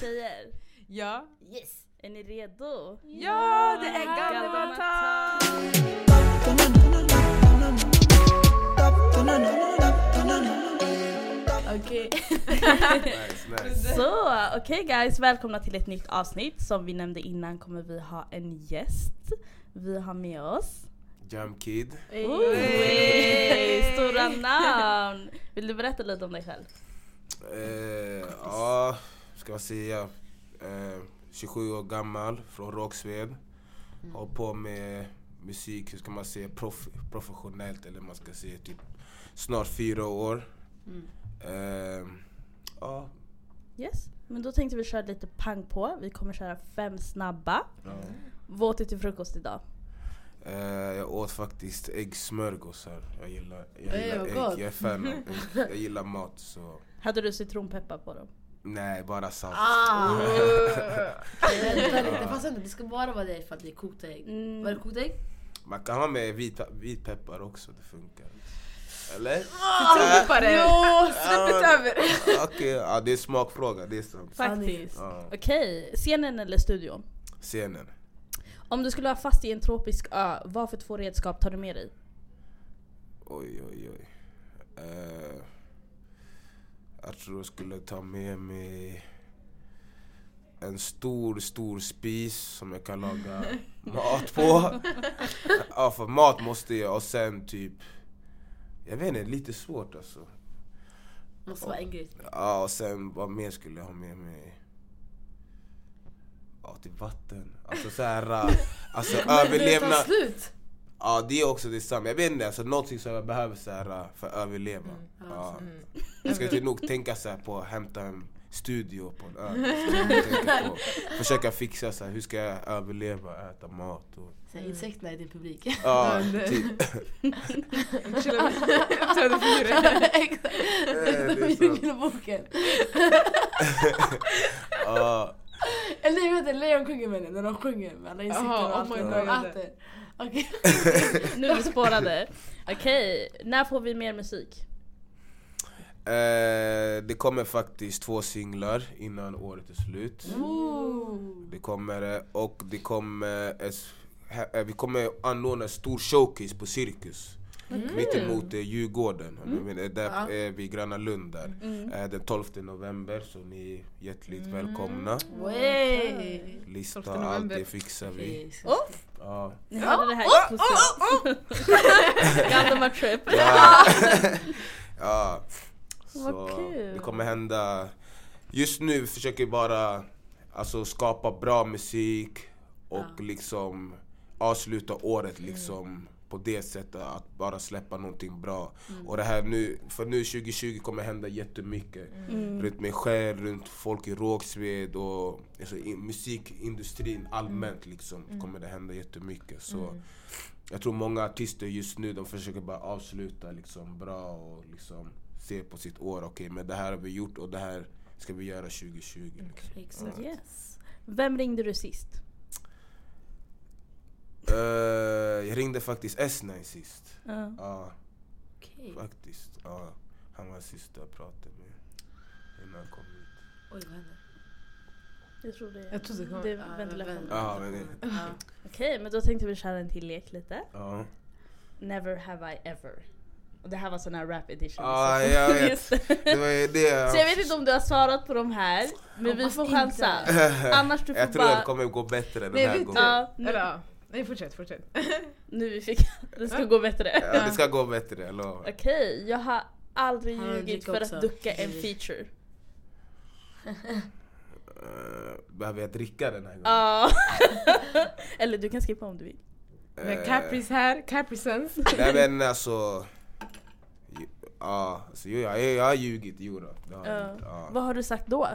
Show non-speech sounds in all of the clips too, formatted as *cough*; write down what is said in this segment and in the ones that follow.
Tjejer, Ja. yes. är ni redo? Ja, det är Gallimatan! Okej. Nice, nice. Så, okej guys, välkomna till ett nytt avsnitt. Som vi nämnde innan kommer vi ha en gäst. Vi har med oss... Jam Kid. Oj, stora namn! Vill du berätta lite om dig själv? Eh, ja, ska jag säga. Eh, 27 år gammal, från Rågsved. Har på med musik, hur ska man säga, prof, professionellt eller man ska säga typ snart fyra år. Eh, ja, Yes. Men då tänkte vi köra lite pang på. Vi kommer köra fem snabba. ja. Vad åt du till frukost idag? Eh, jag åt faktiskt äggsmörgåsar. Jag gillar, jag gillar ägg, jag är fan av ägg. Jag gillar mat så. Hade du citronpeppar på dem? Nej, bara salt. Ah! *laughs* Vänta lite, fast inte, det ska bara vara det för att det är kokta ägg. Mm. Var det kokt ägg? Man kan ha med vit, vit peppar också, det funkar. Eller? Citronpeppare! Jo, *laughs* Släpp inte över! *laughs* Okej, ja, det är smakfråga, det är sant. Faktiskt. Ja. Okej, scenen eller studion? Scenen. Om du skulle vara fast i en tropisk ö, vad för två redskap tar du med dig? Oj, oj, oj. Eh, jag tror jag skulle ta med mig en stor, stor spis som jag kan laga *laughs* mat på. Ja, för mat måste jag. Och sen typ... Jag vet inte, lite svårt alltså. Måste vara en grej. Ja, och sen vad mer skulle jag ha med mig? Ja, typ vatten. Alltså såhär... *laughs* Alltså överlevnad. Ja, det är också detsamma. Jag vet inte, alltså någonting som jag behöver så här, för att överleva. Ja. Jag ska inte nog tänka så här på att hämta en studio på en ö. *laughs* Försöka fixa så här, hur ska jag överleva, äta mat och... Så här, insekterna i din publik. Ja, *laughs* typ. Uppträder fyra. Exakt. Ja, Eller vet inte, Lejonkungen menar när de sjunger med alla insekter och allt oh my och God. de äter. Okej. *laughs* Nu är vi spårade. Okej, när får vi mer musik? eh, det kommer faktiskt två singlar innan året är slut. Ooh. Det kommer, eh, och det kommer, här- eh, vi kommer anordna en stor showcase på Cirkus. Mittemot eh, Djurgården, mm. där Ja. är vi Gröna Lund där. Eh, Den 12 november, så ni är hjärtligt välkomna. Wey. Lista, 12 allt det fixar vi. Oh, Ja. ni hörde det här exklusivt. Galdemar trip. Ja. *laughs* ja. Vad Så kul. det kommer hända. Just nu försöker vi bara alltså, skapa bra musik och Ja. liksom avsluta året liksom på det sättet att bara släppa någonting bra. Och det här nu, för nu 2020 kommer hända jättemycket. Mm. Runt mig själv, runt folk i Rågsved och alltså, i, musikindustrin allmänt liksom kommer det hända jättemycket. Så jag tror många artister just nu de försöker bara avsluta liksom bra och liksom se på sitt år. Okej men det här har vi gjort och det här ska vi göra 2020. Liksom. Exakt. Yes. Vem ringde du sist? Eh, jag ringde faktiskt S9 sist. Ja. Ja, Okej. faktiskt. Ja, han var sista jag pratade med innan han kom hit. Oj, vad hände? Jag tror det. Jag trodde det kom- det Ja, är Ja, men det, Ja. Okej, men då tänkte vi köra en till lek lite. ja. Never have I ever. Och det här var sån här rap edition. Ja, så- jag vet. Det. Det var det Så jag vet inte om du har svarat på de här, men vi får chansa. *laughs* Annars du får Jag tror bara... det kommer gå bättre den Nej, här vet gången. Ja. Nej fortsätt, fortsätt. *laughs* nu vi fick... Det ska gå bättre. Ja, det ska gå bättre, jag lovar. Okej, jag har aldrig Han har ljugit för också. att ducka en feature. Eh, behöver jag dricka den här gången? Ja. *laughs* Eller du kan skippa om du vill. Men Eh, Capris här, Caprisons. Nej men *laughs* alltså... Ja, alltså, jo, jag, jag har ljugit, jo då. Det har jag Ja. gjort, ja. Vad har du sagt då?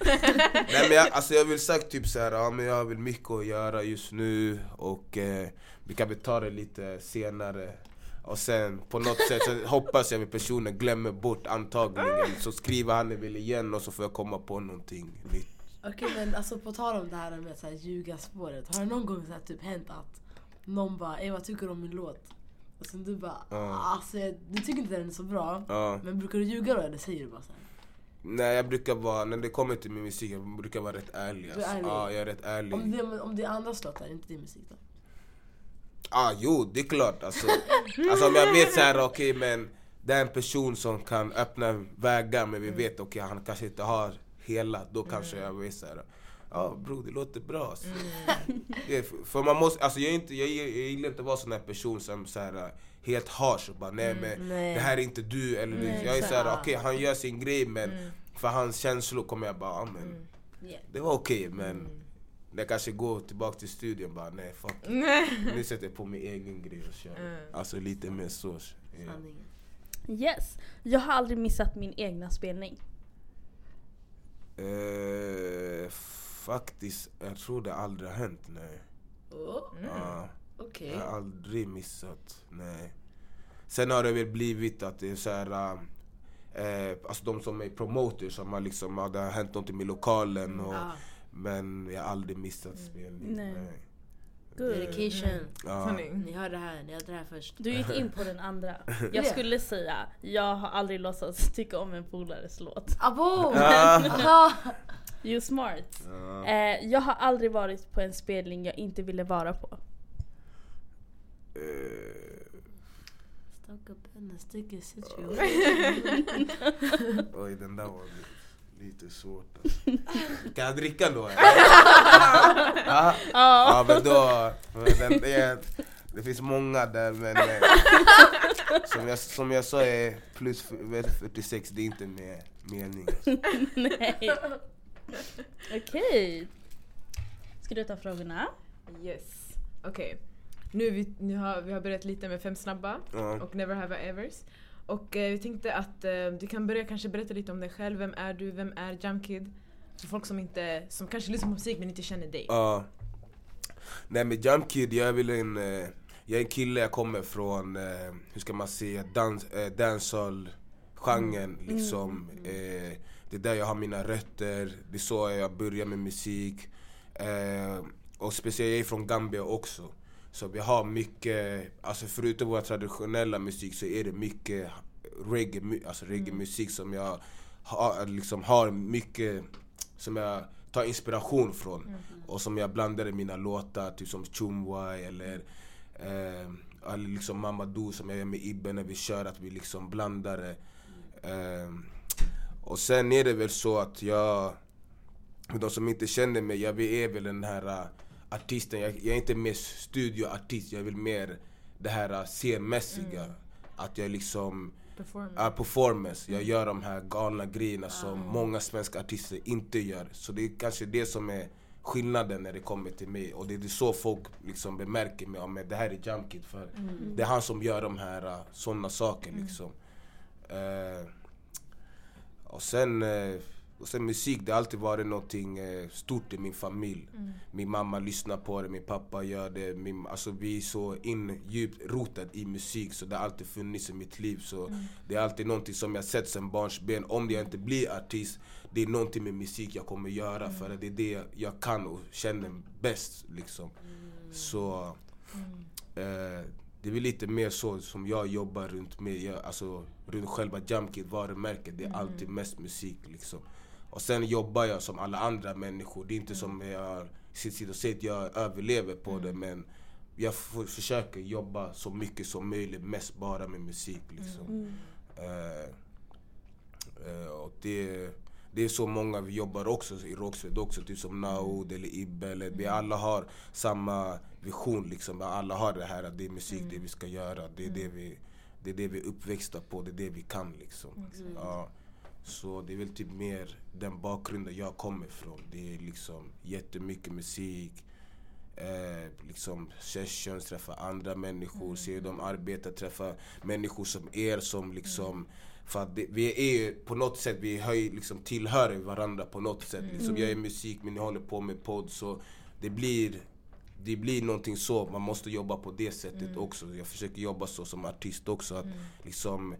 *laughs* Nej men jag, alltså jag vill sagt typ så här, ja men jag väl mycket att göra just nu och eh, vi kan väl ta det lite senare. Och sen på något sätt så hoppas jag att personen glömmer bort antagningen så skriver han det väl igen och så får jag komma på någonting nytt. Okej men alltså på tal om det här med så här, ljuga spåret. Har det någon gång så här, typ hänt att någon bara Ey vad tycker du om min låt? Och sen du bara Ja. alltså du tycker inte den är så bra. Ja. Men brukar du ljuga då eller säger du bara så här? Nej jag brukar vara, när det kommer till min musik, jag brukar vara rätt ärlig. Du är Alltså. ärlig? Ja, jag är rätt ärlig. Om det, om det är andras låtar, inte din musik då? Ah, jo, det är klart. Alltså, alltså om jag vet så här, okej men det är en person som kan öppna vägar men vi Mm. vet okej han kanske inte har hela, då kanske jag vet så här. Ja bro, det låter bra. Alltså. Mm. Det för- man måste, alltså jag, är inte, jag, jag gillar inte att vara sån här person som så här, helt harsh och bara nej men Mm, nej. det här är inte du. Eller, Nej, jag är så här, exakt. okej han gör sin grej men Mm. för hans känslor kommer jag bara, ja men Yeah. det var okej men Mm. när jag kanske går tillbaka till studion bara nej fuck. Nu sätter jag på min egen grej och kör. Mm. Alltså lite mer så. Sanningen. Yes. Jag har aldrig missat min egna spelning. Eh, faktiskt, jag tror det aldrig har hänt. Nej. Oh, Ja, Okej. jag har aldrig missat. Nej. Sen har det väl blivit att det är så här... Eh, alltså de som är promoters som har liksom, ja, det har hänt någonting med lokalen och, Ah, Men jag har aldrig missat spelning. Nej. Nej. Good. dedication. Ja. Sanning. Ni hörde det här, ni hörde det här först. Du gick in på den andra. *laughs* Jag Ja. skulle säga, jag har aldrig låtsats tycka om en polares låt. Abo! *laughs* Ah. You smart. Ja. Eh, jag har aldrig varit på en spelning jag inte ville vara på. Stuck up in a sticky situation. *laughs* Oj, den där var li- lite svårt. Alltså. *laughs* Kan jag dricka då? *laughs* ja. ja, men då... men Den, det, är, det finns många där, men... eh, Som jag, som jag sa, är plus f- 46, det är inte med mening. Alltså. Nej. Okej. Ska du ta frågorna? Yes. Okej. Nu, vi, nu har vi har börjat lite med fem snabba Ja. och Never Have I Evers. Och eh, vi tänkte att eh, du kan börja kanske berätta lite om dig själv. Vem är du? Vem är Jamkid? För folk som, inte, som kanske lyssnar på musik men inte känner dig. Ja. Nej men Jump Kid, jag är väl en, eh, jag är en kille, jag kommer från, eh, hur ska man säga, dans, eh, dancehall-genren liksom. Eh, det är där jag har mina rötter, det är så jag börjar med musik. Och speciellt, jag är från Gambia också. Så vi har mycket, alltså förutom vår traditionella musik så är det mycket reggae, alltså reggae-musik som jag har, liksom har mycket, som jag tar inspiration från. Och som jag blandar i mina låtar, typ som Chumwai eller eh, eller liksom Mamadou som jag gör med Ibbe när vi kör, att vi liksom blandar det. Eh, och sen är det väl så att jag, de som inte känner mig, jag är väl den här artisten, jag, jag är inte mer studioartist, jag väl mer det här uh, scenmässiga. Att jag liksom Performance. Ja, performance. Jag gör de här galna grejerna som många svenska artister inte gör. Så det är kanske det som är skillnaden när det kommer till mig. Och det är så folk liksom bemärker mig. Ja, men det här är Jamkid för det är han som gör de här uh, sådana saker liksom. Eh, och sen, eh, och sen musik, det har alltid varit någonting eh, stort i min familj. Min mamma lyssnar på det, min pappa gör det. Min, alltså vi är så in, djupt rotade i musik så det har alltid funnits i mitt liv. Så Det är alltid någonting som jag sett sen barnsben. Om jag inte blir artist, det är någonting med musik jag kommer göra för att det är det jag kan och känner bäst. Liksom. Så eh, det är väl lite mer så som jag jobbar runt med, jag, alltså runt själva Jamkid varumärket. Det är alltid mest musik liksom. Och sen jobbar jag som alla andra människor. Det är inte som jag sitter och säger att jag överlever på det men jag försöker jobba så mycket som möjligt, mest bara med musik liksom. Eh, eh, och det, det är så många vi jobbar också i Rågsved också, typ som Naud eller Ibbe. Eller, vi alla har samma vision liksom. Alla har det här att det är musik, det vi ska göra. Det är det vi, det är det vi är uppväxta på, det är det vi kan liksom. Ja. Så det är väl typ mer den bakgrunden jag kommer ifrån. Det är liksom jättemycket musik, eh, liksom sessions, träffa andra människor, se hur de arbetar, träffa människor som er som liksom för att det, vi är ju på något sätt, vi höj, liksom tillhör varandra på något sätt. Liksom, jag är musik men ni håller på med podd så det blir det blir någonting så, man måste jobba på det sättet också. Jag försöker jobba så som artist också. Att liksom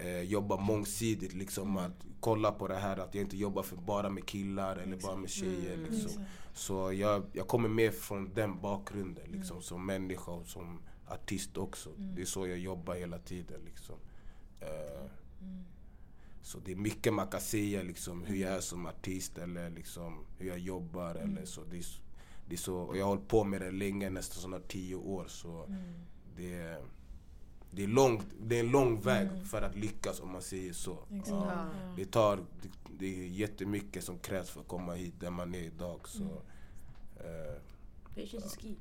eh, jobba mångsidigt. Liksom, att kolla på det här att jag inte jobbar för bara med killar eller bara med tjejer. Liksom. Så jag, jag kommer med från den bakgrunden liksom, som människa och som artist också. Det är så jag jobbar hela tiden. Liksom. Eh, Så det är mycket man kan säga liksom hur jag är som artist eller liksom hur jag jobbar eller så. Det är, det är så. Och jag har hållit på med det länge, nästan sådana tio år. Så det, är, det, är långt, det är en lång väg för att lyckas om man säger så. Exakt. Ja. Det, tar, det, det är jättemycket som krävs för att komma hit där man är idag. Så, eh, Patience is key.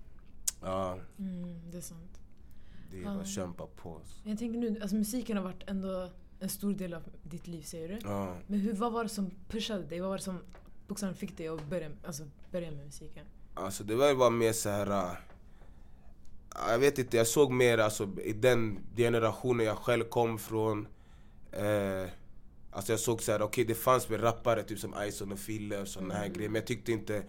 ja, Mm, det är sant. det är bara att kämpa på. Så. Jag tänker nu, alltså musiken har varit ändå en stor del av ditt liv säger du. Ja. Men hur, vad var det som pushade dig? Vad var det som bokstavligen fick dig att börja, alltså, börja med musiken? Alltså det var ju bara mer så här. Jag vet inte, jag såg mer alltså, i den generationen jag själv kom från. Eh, alltså jag såg så här, okej det fanns väl rappare typ som Ison och Fille och såna här grejer. Men jag tyckte inte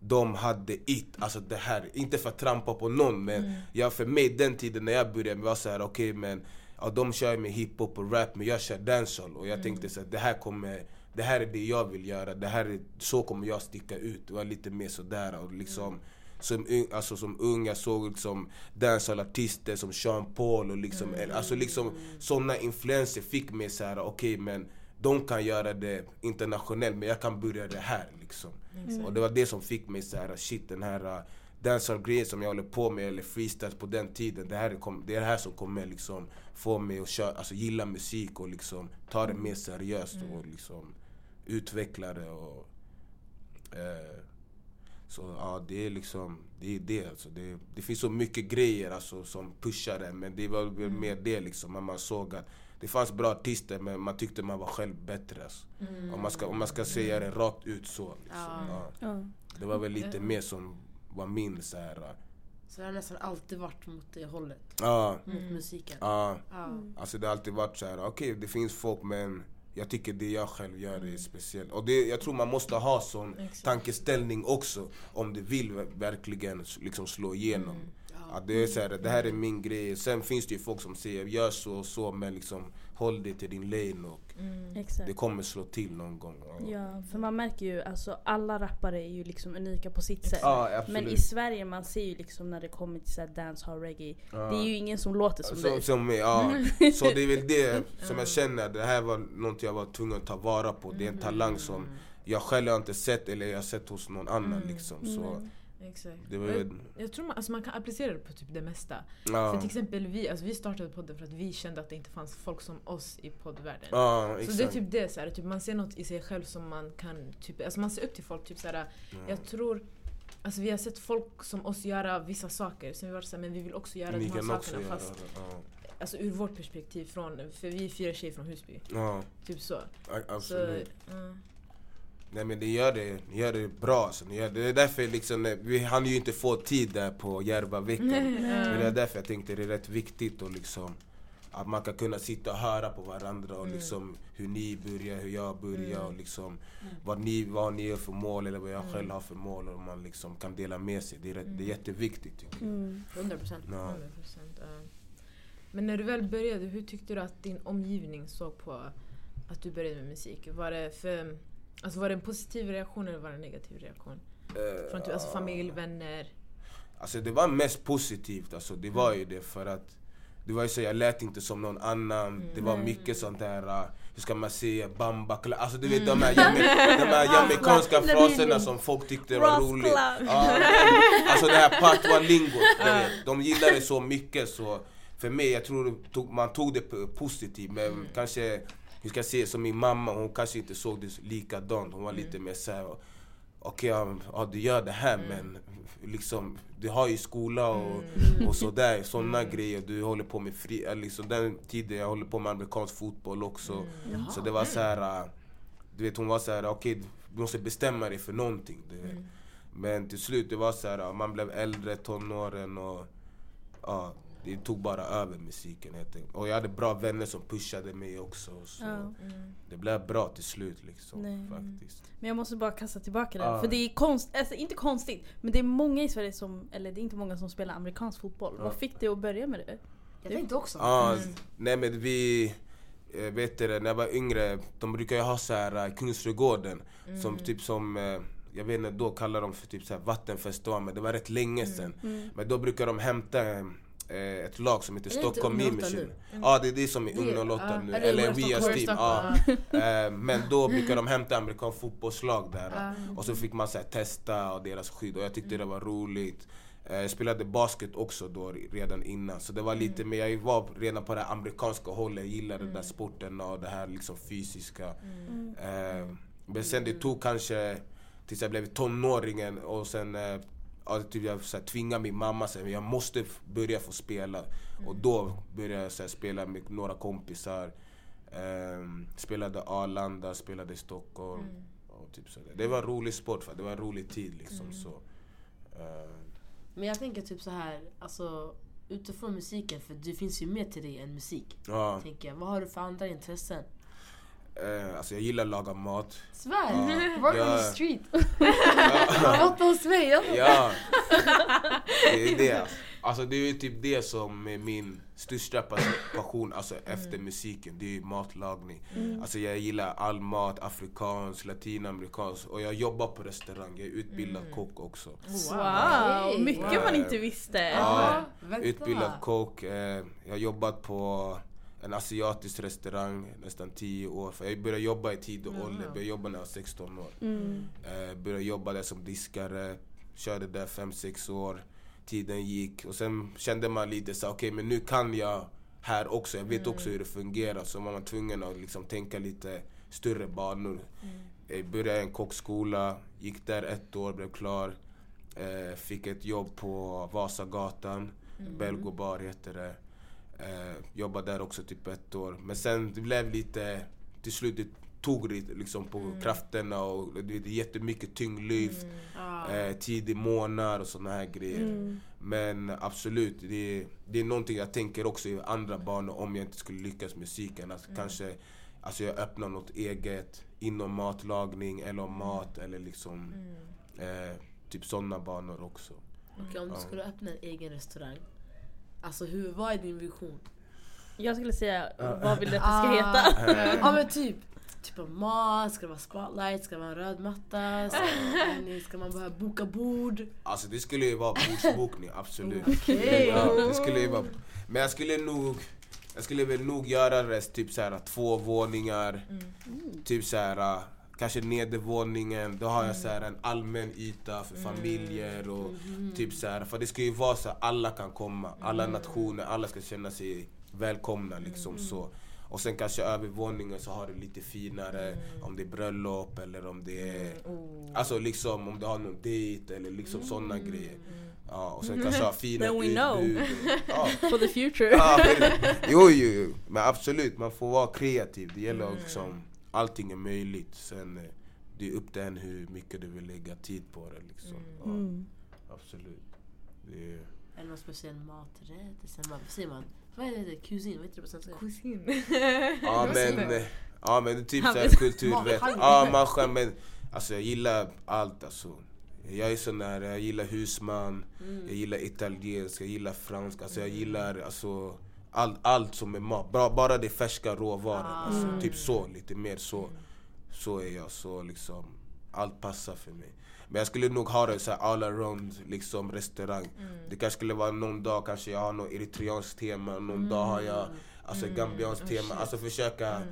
de hade it. Alltså det här, inte för att trampa på någon men jag, för mig den tiden när jag började var så här, okej men ja, de kör med hiphop och rap men jag kör dancehall. Och jag tänkte så här, det här kommer det här är det jag vill göra, det här är, så kommer jag sticka ut. Det var lite mer sådär och liksom som, ung- alltså som ung, jag såg liksom dancehall-artister som Sean Paul och liksom, alltså liksom sådana influenser fick mig såhär, okej men de kan göra det internationellt men jag kan börja det här liksom. Och det var det som fick mig såhär, shit den här uh, dancehall-grejen som jag håller på med, eller freestyles på den tiden, det här är, kom, det är det här som kommer liksom få mig att köra, alltså, gilla musik och liksom ta det mer seriöst och liksom utveckla det och eh, så ja, det är liksom, det är det alltså. Det, det finns så mycket grejer alltså, som pushar det men det var väl mer det liksom. att Man såg att det fanns bra artister men man tyckte man var själv bättre alltså. Om, man ska, om man ska säga det rakt ut så. Liksom. Ja. Ja. Ja. Det var väl lite mer som var min så här. Så det har nästan alltid varit mot det hållet. Ja, Mot musiken. ja. Ja. Alltså det har alltid varit så här. okej det finns folk men jag tycker det jag själv gör är speciellt. Och det, jag tror man måste ha sån Exakt. tankeställning också om du vill ver- verkligen liksom slå igenom. Ja. Ja, det, är så här, det här är min grej. Sen finns det ju folk som säger gör så och så men liksom håll dig till din lane och Exakt. det kommer slå till någon gång. Ja, Ja, för man märker ju alltså alla rappare är ju liksom unika på sitt sätt. ja. Men i Sverige man ser ju liksom när det kommer till så här dancehall reggae, Ja. det är ju ingen som låter som Som, dig. som, ja. *laughs* Så det är väl det som jag känner, det här var något jag var tvungen att ta vara på. Det är en talang som jag själv har inte sett eller jag har sett hos någon annan liksom. Så Mm. Exakt. det var jag, jag tror man, alltså man kan applicera det på typ det mesta. För ja. till exempel vi, alltså vi startade podden för att vi kände att det inte fanns folk som oss i poddvärlden. Ja, Så det är typ det, så här, typ man ser något i sig själv som man kan, typ, alltså man ser upp till folk. Typ, så här, Jag tror, alltså vi har sett folk som oss göra vissa saker, sen vi var så här, men vi vill också göra Ni de här sakerna göra fast. Ja. alltså, ur vårt perspektiv, från, för vi är fyra tjejer från Husby. Ja, Typ så. a- så absolut. Nej men det gör det, ni gör det bra. Så ni gör det. det är därför liksom, eh, vi hann ju inte få tid där på Järvaveckan. Men det är därför jag tänkte det är rätt viktigt och liksom att man kan kunna sitta och höra på varandra och liksom hur ni börjar, hur jag börjar och liksom vad ni, vad ni har för mål eller vad jag själv har för mål och man liksom kan dela med sig. Det är, rätt, det är jätteviktigt tycker jag. Mm. 100 procent. Ja. 100%, ja. Men när du väl började, hur tyckte du att din omgivning såg på att du började med musik? Var det, för, alltså var det en positiv reaktion eller var det en negativ reaktion? Från typ, alltså familj, vänner? Alltså det var mest positivt, alltså, det var ju det för att det var ju så, jag lät inte som någon annan, det var mycket sånt där, uh, hur ska man säga, bamba, kla- alltså du vet de här, jama- *laughs* de här jamaicanska fraserna som folk tyckte var club. Ja, alltså det här patwa-lingot, de gillade det så mycket så för mig, jag tror tog, man tog det positivt men kanske, hur ska jag säga, som min mamma, hon kanske inte såg det likadant, hon var lite mer såhär Okej, ja, ja, du gör det här men liksom, du har ju skola och, och sådär, *laughs* sådana grejer. Du håller på med fri, äh, liksom den tiden jag håller på med amerikansk fotboll också. Så det var så här, äh, du vet hon var så här, okej du måste bestämma dig för någonting. Vet. Men till slut det var så här, äh, man blev äldre, tonåren och ja, det tog bara över musiken helt enkelt. Och jag hade bra vänner som pushade mig också. Så Ja. det blev bra till slut liksom. Nej. Faktiskt. Men jag måste bara kasta tillbaka det. Ja. För det är konst, alltså inte konstigt, men det är många i Sverige som, eller det är inte många som spelar amerikansk fotboll. Ja. Vad fick dig att börja med det? Jag tänkte också. Ja, nej men vi, eh, vet du det, när jag var yngre, de brukar ju ha så här uh, Kungsträdgården, som typ som, eh, jag vet inte, då kallar de för typ så här vattenfestival, men det var rätt länge sedan. Men då brukar de hämta eh, eh, ett lag som heter Stockholm Ung Meme 08 Machine. nu? Ja det är det som är Det- Ung 08 ja, nu, eller Rias Stockholm? team. Ja. *laughs* Eh, Men då brukar de hämta amerikansk fotbollslag där. Och så fick man så testa och deras skydd och jag tyckte det var roligt. Eh, Jag spelade basket också då redan innan så det var lite mer, jag var redan på det amerikanska hållet, jag gillade den där sporten och det här liksom fysiska. Eh, Men sen det tog kanske tills jag blev tonåringen och sen eh, ja, typ jag så här, tvingade min mamma att jag måste börja få spela. Och då började jag så här, spela med några kompisar. Ehm, spelade Arlanda, spelade i Stockholm. Och typ så där. Det var en rolig sport, för det var en rolig tid. Liksom, så. Ehm, Men jag tänker typ så här, alltså utifrån musiken, för det finns ju mer till dig än musik. ja, Tänker jag. Vad har du för andra intressen? Eh, alltså jag gillar att laga mat. Svär! Ja. Work on Ja. the street! Matta hos mig! ja. Det är det. Alltså det är typ det som är min största pas- passion alltså efter musiken. Det är matlagning. Alltså jag gillar all mat, afrikansk, latinamerikansk och jag jobbar på restaurang. Jag är utbildad kock också. Wow, Hey, mycket wow. man inte visste. Ja, vänta. utbildad kock. Eh, jag har jobbat på en asiatisk restaurang nästan 10 år. För jag började jobba i tidig ålder. Jag började jobba när jag var 16 år. Mm. Eh, började jobba där som diskare, körde där 5-6 år. Tiden gick och sen kände man lite så okej men nu kan jag här också, jag vet också hur det fungerar. Så var man tvungen att liksom tänka lite större banor. Jag började en kockskola, gick där ett år, blev klar. Eh, fick ett jobb på Vasagatan, Belgo bar heter det. Eh, jobbade där också typ ett år. Men sen det blev lite, till slut det tog det liksom på krafterna och det är jättemycket tyngdlyft, Ah. eh, tidig månad och såna här grejer. Mm. Men absolut, det är, det är någonting jag tänker också i andra banor om jag inte skulle lyckas med musiken. Att kanske alltså jag öppnar något eget inom matlagning eller mat eller liksom eh, typ sådana banor också. Okej, om du Ja. skulle öppna en egen restaurang. Alltså hur, vad är din vision? Jag skulle säga, vad vill du att det ska heta? Eh, *laughs* Ja men typ, typ av mat, ska det vara spotlight, ska det vara en röd matta, ska, ska man börja boka bord? Alltså det skulle ju vara bordsbokning, absolut. *laughs* Okej. Ja, det skulle ju vara, men jag skulle nog jag skulle väl nog göra det typ så här två våningar. Typ så här kanske nedervåningen, då har jag så här en allmän yta för familjer och typ så här, för det ska ju vara så att alla kan komma, alla nationer, alla ska känna sig välkomna liksom så. Och sen kanske övervåningen så har du lite finare, om det är bröllop eller om det är Alltså liksom om du har någon dejt eller liksom sådana grejer. Ja, och sen kanske ha fina Then we know. utbud. Ja, *laughs* For the future. ja, men, jo, jo, jo, men absolut man får vara kreativ. Det gäller att liksom, allting är möjligt. Sen eh, det är upp till en hur mycket du vill lägga tid på det liksom. Ja, Mm. absolut. Det är, det någon speciell maträtt? Sen bara, vad säger man? Vad är det? Kusin? Vad heter det på svenska? Kusin. *laughs* ja Vad säger men, du? eh, ja men det är typ såhär kulturrätt. Ja man men alltså jag gillar allt alltså. Jag är sån där, jag gillar husman, jag gillar italiensk, jag gillar fransk, alltså jag gillar alltså all, allt som är mat. Bara, bara det är färska råvaror. Alltså, typ så, lite mer så. Så är jag, så liksom allt passar för mig. Men jag skulle nog ha det så all around liksom restaurang. Det kanske skulle vara någon dag kanske jag har något eritreanskt tema, någon dag har jag alltså gambianskt tema. Alltså försöka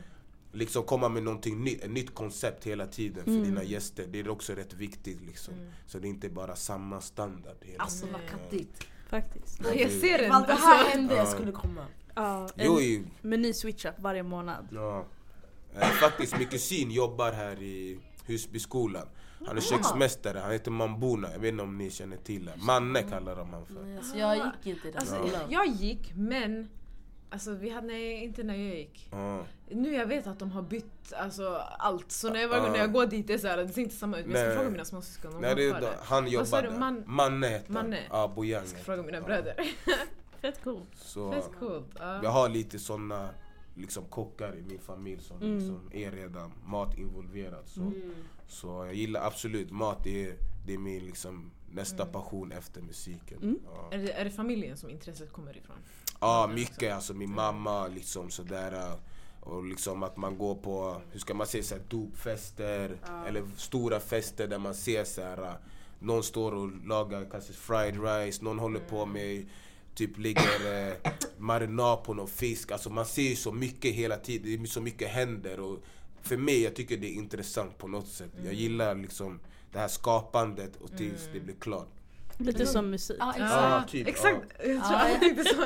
liksom komma med någonting nytt, ett nytt koncept hela tiden för dina gäster. Det är också rätt viktigt liksom. Så det är inte bara samma standard hela Alltså vad kattigt. Faktiskt. Ja, jag ser den. Ifall det här Alltså, hände, jag Ja. skulle komma. Ja, Jo, en i- meny switch-up varje månad. Ja. Eh, faktiskt, min kusin jobbar här i Husbyskolan. Han är köksmästare, han heter Mambuna, jag vet inte om ni känner till det. Manne kallar de han för. Alltså, jag gick inte i den Alltså, skolan. jag gick men Alltså vi hade, nej inte när jag gick. Ja. Nu jag vet att de har bytt alltså, allt. Så när jag, gång när jag går dit det är så här, det ser inte samma ut. Men jag ska Nej. fråga mina småsyskon om Nej, det de då, det. han där. Man- Manne heter han. Manne? Ja, Bojang. Jag ska fråga mina bröder. *laughs* Fett cool. Så, Fett coolt. Ja. jag har lite såna liksom, kockar i min familj som Mm. liksom, är redan matinvolverad. Så, Mm. så jag gillar absolut mat, det är, det är min liksom, nästa passion efter musiken. Mm. Ja. Är, det, är det familjen som intresset kommer ifrån? Ja, mycket. Alltså min mamma liksom sådär. Och liksom att man går på, hur ska man säga, såhär, dopfester eller stora fester där man ser såhär, någon står och lagar kanske fried rice, någon håller på med typ lägger eh, marinad på någon fisk. Alltså man ser ju så mycket hela tiden, det är så mycket händer. Och för mig, jag tycker det är intressant på något sätt. Jag gillar liksom det här skapandet och tills det blir klart. Lite som musik. Ja, Ja, exakt. typ, Exakt! Jag tror Ja, alla ja. tänkte så.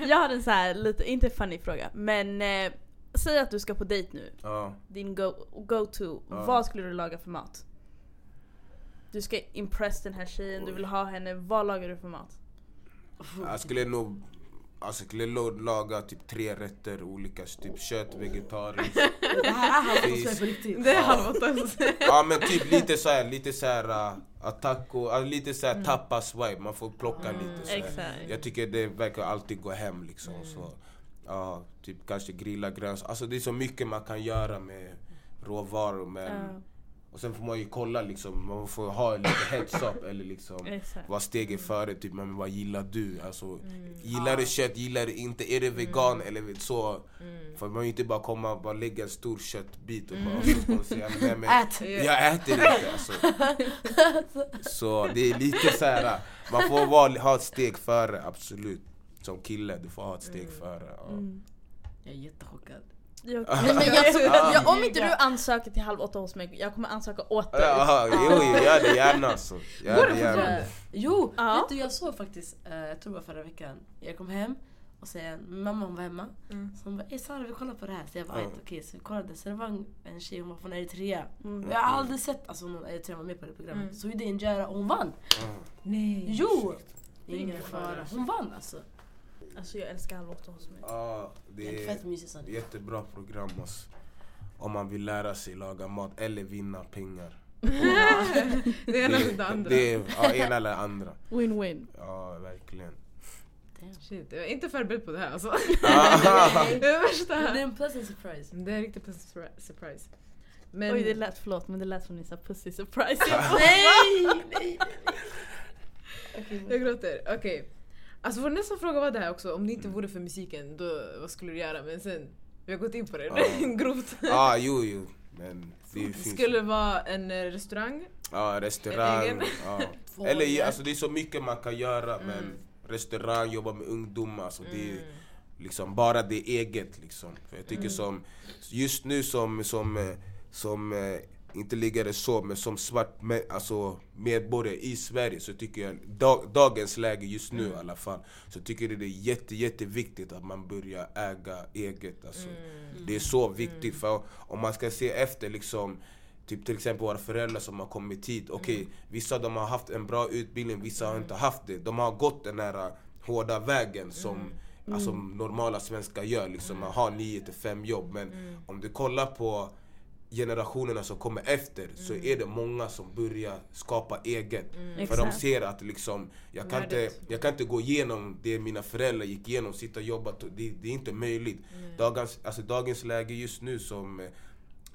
*laughs* Jag har en så här lite, inte funny fråga, men eh, säg att du ska på dejt nu. Ja. Din go, go to, Ja. vad skulle du laga för mat? Du ska impress den här tjejen, du vill ha henne, vad lagar du för mat? Jag skulle nog Alltså jag skulle nog laga typ tre rätter olika, typ kött, vegetariskt. Det här är säger på riktigt. Det är halv åtta. Ja men typ lite såhär, lite såhär uh, taco, alltså lite såhär Mm. tapas vibe, man får plocka lite såhär. Exakt. Jag tycker det verkar alltid gå hem liksom. Så, ja, typ kanske grilla grönsaker. Alltså det är så mycket man kan göra med råvaror men Ja. Och sen får man ju kolla liksom, man får ha lite heads up *coughs* eller liksom Exakt. vara steget före, typ men vad gillar du? Alltså, Mm. gillar du kött, gillar du inte? Är du vegan eller så? Mm. För man vill inte bara komma och bara lägga en stor köttbit och bara ska man säga nej men Ät! jag äter inte alltså. *laughs* Så det är lite så här. man får vara, ha ett steg före absolut. Som kille, du får ha ett steg före. Ja. Mm. Jag är jättechockad. Jag, nej, men jag, Ja. jag, om inte du ansöker till halv åtta hos mig, jag kommer ansöka åt dig. Jaha, jo, jo, gör det gärna alltså. Gör det gärna. Jo, Ja. vet du jag såg faktiskt, eh, jag tror det var förra veckan, jag kom hem och säger mamma hon var hemma. Mm. Så hon bara, Sara vi kollar på det här. Så jag bara, mm. okej. Så vi kollade, så det var en, en tjej, hon var från Eritrea. Mm. Jag har aldrig sett alltså, någon Eritrea var med på det programmet. Mm. Så vi gjorde injera och hon vann. Ja. Nej. Jo! Det är Ingen fara. Hon vann alltså. Alltså jag älskar halv åtta hos mig. Ja, Det det är fett mysigt ett jättebra program alltså. Om man vill lära sig laga mat eller vinna pengar. *laughs* Det ena eller det andra. Det är ja, ena eller andra. Win-win. Ja, verkligen. Damn. Shit, jag är inte förberedd på det här alltså. *laughs* Det är värsta. Det är en pleasant surprise. Det är en riktig surpri- surprise. Men, Oj det lät, förlåt men det lät som ni sa pussy surprise. *laughs* nej, nej, nej. jag gråter. Okej. Alltså vår nästa fråga var det här också, om det inte vore för musiken, då vad skulle du göra? Men sen, vi har gått in på det Ja. *laughs* grovt. ah, jo, jo. Men det Det skulle vara en eh, restaurang. Ja, En restaurang. Ja. *laughs* Två Eller alltså, det är så mycket man kan göra men Mm. restaurang, jobba med ungdomar. Alltså, det är Mm. liksom bara det eget liksom. För jag tycker Mm. som, just nu som, som, eh, som eh, inte ligger det så, men som svart med, alltså, medborgare i Sverige så tycker jag, dag, dagens läge just nu i alla fall, så tycker jag det är jätte, jätteviktigt att man börjar äga eget. Alltså. Det är så viktigt för om man ska se efter liksom Typ till exempel våra föräldrar som har kommit hit. Okej, vissa de har haft en bra utbildning, vissa har inte haft det. De har gått den här uh, hårda vägen som Alltså, normala svenskar gör. Liksom, Man har 9 till 5 jobb. Men om du kollar på generationerna som kommer efter så är det många som börjar skapa eget. För de ser att liksom, jag, kan inte, jag kan inte gå igenom det mina föräldrar gick igenom, sitta och jobba. Det, det är inte möjligt. Dagens, alltså, dagens läge just nu som eh,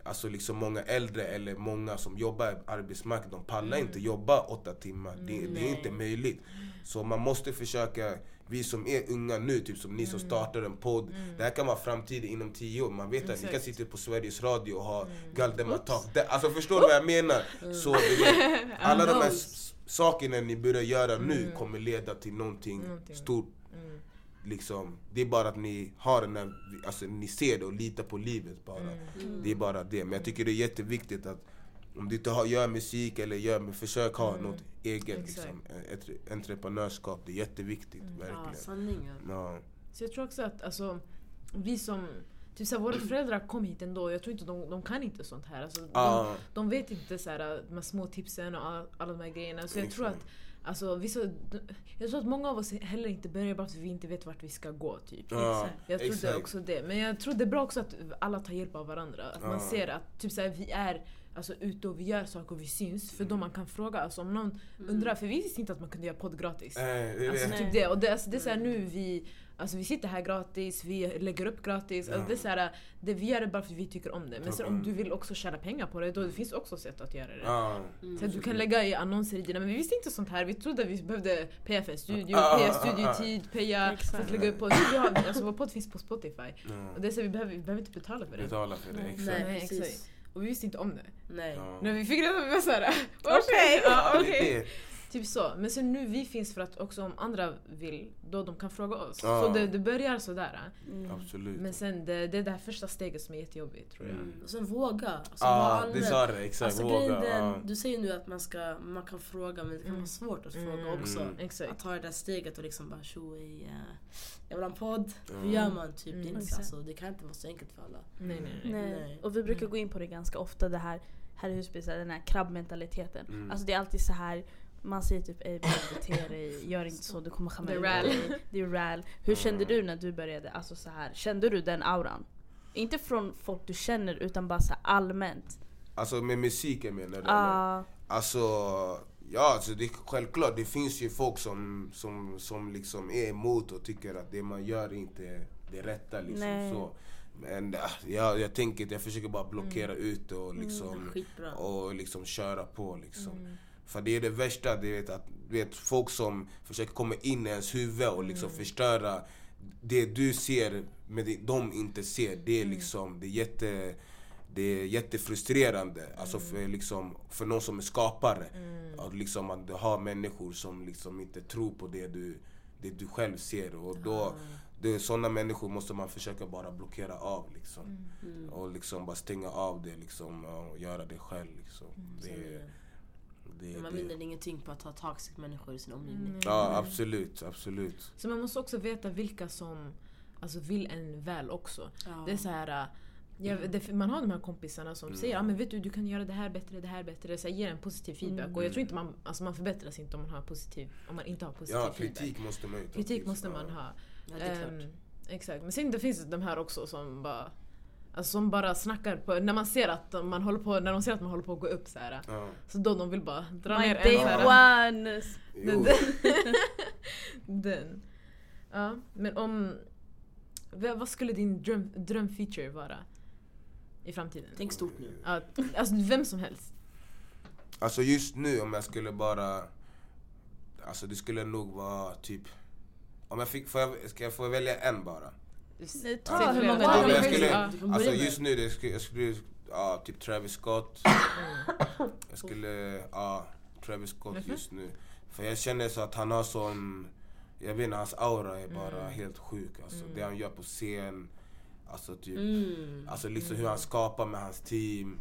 Alltså liksom många äldre eller många som jobbar i arbetsmarknaden, de pallar inte jobba åtta timmar. Det, det är inte möjligt. Så man måste försöka, vi som är unga nu, typ som ni som startar en podd. Det här kan vara framtiden inom tio år. Man vet att ni kan sitta på Sveriges Radio och ha Galdematak. Det- Alltså förstår du vad jag menar? Så du vet, *laughs* alla de här sakerna ni börjar göra nu kommer leda till någonting, Någonting. stort. Mm. Liksom, det är bara att ni har den här, alltså ni ser det och litar på livet bara. Mm. Det är bara det. Men jag tycker det är jätteviktigt att om du inte har, gör musik eller gör, men försök ha något eget. Mm. Exakt. Mm. Liksom. Ett entreprenörskap, det är jätteviktigt. Ja, Verkligen. sanningen. Ja. Så jag tror också att alltså, vi som, typ såhär, våra föräldrar kom hit ändå, jag tror inte de, de kan inte sånt här. Alltså, de, Ja. de vet inte såhär, de här små tipsen och all, alla de här grejerna. Så jag tror att Alltså, vissa, jag tror att många av oss heller inte börjar bara för att vi inte vet vart vi ska gå. Typ. Ja, Jag tror det också det. Men jag tror det är bra också att alla tar hjälp av varandra. Att man Ja. ser att typ såhär, vi är alltså, ute och vi gör saker och vi syns. För då man kan fråga. Alltså, om någon undrar, för vi visste inte att man kunde göra podd gratis. Det är Alltså typ det. Och det, alltså, det är såhär nu vi, alltså, vi sitter här gratis, vi lägger upp gratis. Alltså, det är såhär, det, vi gör det bara för att vi tycker om det. Men sen om du vill också tjäna pengar på det, då det finns också sätt att göra det. Ja. Så att du kan lägga i annonser i dina, men vi visste inte sånt här. Vi trodde att vi behövde paya för en studio, Ah, ah, ah, studiotid, paya för att lägga upp. Så har, alltså vår podd finns på Spotify. Ja. Och det är så vi behöver, vi behöver inte betala för det. Betala för det, Nej, exakt. Nej, precis. exakt. Och vi visste inte om det. Nej. Ja. När vi fick reda på det, vi var såhär... *laughs* Okej. Ja. Typ så. Men sen nu vi finns för att också om andra vill, då de kan fråga oss. Ja. Så det, det börjar sådär. Mm. Absolut. Men sen det, det är det här första steget som är jättejobbigt tror jag. Mm. Och sen våga. Alltså, vara det sa det. Exakt. Alltså, Våga. den, du säger nu att man, ska, man kan fråga men det kan Mm. vara svårt att Mm. fråga också. Mm. Exakt. Att ta det där steget och liksom bara tjo eh, jag vill ha en podd. Hur Mm. gör man? Typ, det, Mm. inte, Exakt. alltså, det kan inte vara så enkelt för alla. Nej nej nej. Nej. Nej. Och vi brukar Mm. gå in på det ganska ofta, det här här i Husby, den här krabbmentaliteten. Mm. Alltså det är alltid så här man säger typ ey bete dig, gör inte så, du kommer skämma ut dig." Det är ral. Hur kände du när du började? Alltså så här, kände du den auran? Inte från folk du känner utan bara så här allmänt. Alltså med musiken menar du? Ah, Alltså, ja alltså det är självklart. Det finns ju folk som, som, som liksom är emot och tycker att det man gör inte är det rätta. Liksom, Nej. så. Men ah, jag, jag tänker jag försöker bara blockera ut det och liksom, Skitbra. och liksom köra på. Liksom. Mm. För det är det värsta, du vet, att du vet, folk som försöker komma in i ens huvud och liksom förstöra det du ser men det de inte ser. Det är liksom, det är jätte det är jättefrustrerande alltså för, liksom, för någon som är skapare. Att, liksom, att du har människor som liksom inte tror på det du, det du själv ser. Och då, det, sådana människor måste man försöka bara blockera av. Liksom. Mm. Och liksom bara stänga av det liksom, och göra det själv. Liksom. Så är Det, Men man det. vinner ingenting på att ha toxic människor i sin omgivning. Ja absolut, absolut. Så man måste också veta vilka som alltså, vill en väl också. Ja. Det är så här, äh, jag, det, man har de här kompisarna som Mm. säger ah, men vet du, du kan göra det här bättre, det här bättre. Så ger en positiv feedback. Och jag tror inte man, alltså, man förbättras inte om man, har positiv, om man inte har positiv Ja, feedback. kritik måste man ju ta Kritik måste man Ja. ha. Ja, det är klart. Ehm, exakt. Men sen det finns de här också som bara Alltså som bara snackar på, när man ser att man håller på, när de ser att man håller på att gå upp så här. Ja. Så då de vill bara dra my ner en day så här. one! Jo. *laughs* Den. Ja, men om... vad- Vad skulle din dröm, drömfeature vara? I framtiden? Tänk stort nu. Ja, alltså vem som helst. Alltså just nu om jag skulle bara... Alltså det skulle nog vara typ... Om jag fick, får jag, ska jag få välja en bara? Ta Säg hur många Ja, du men jag skulle, Ja. Alltså just nu, det skulle, jag skulle... Ja, typ Travis Scott. Jag skulle... Ja, Travis Scott just nu. För jag känner så att han har sån... Jag vet inte, hans aura är bara helt sjuk. Alltså, Det han gör på scen. Alltså typ... Mm. Alltså liksom hur han skapar med hans team.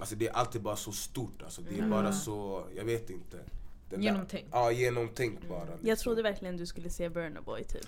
Alltså det är alltid bara så stort. Alltså det är Mm. bara så, jag vet inte. Den där- Genomtänkt. Ja, genomtänkt bara. Liksom. Jag trodde verkligen du skulle se Burna Boy typ.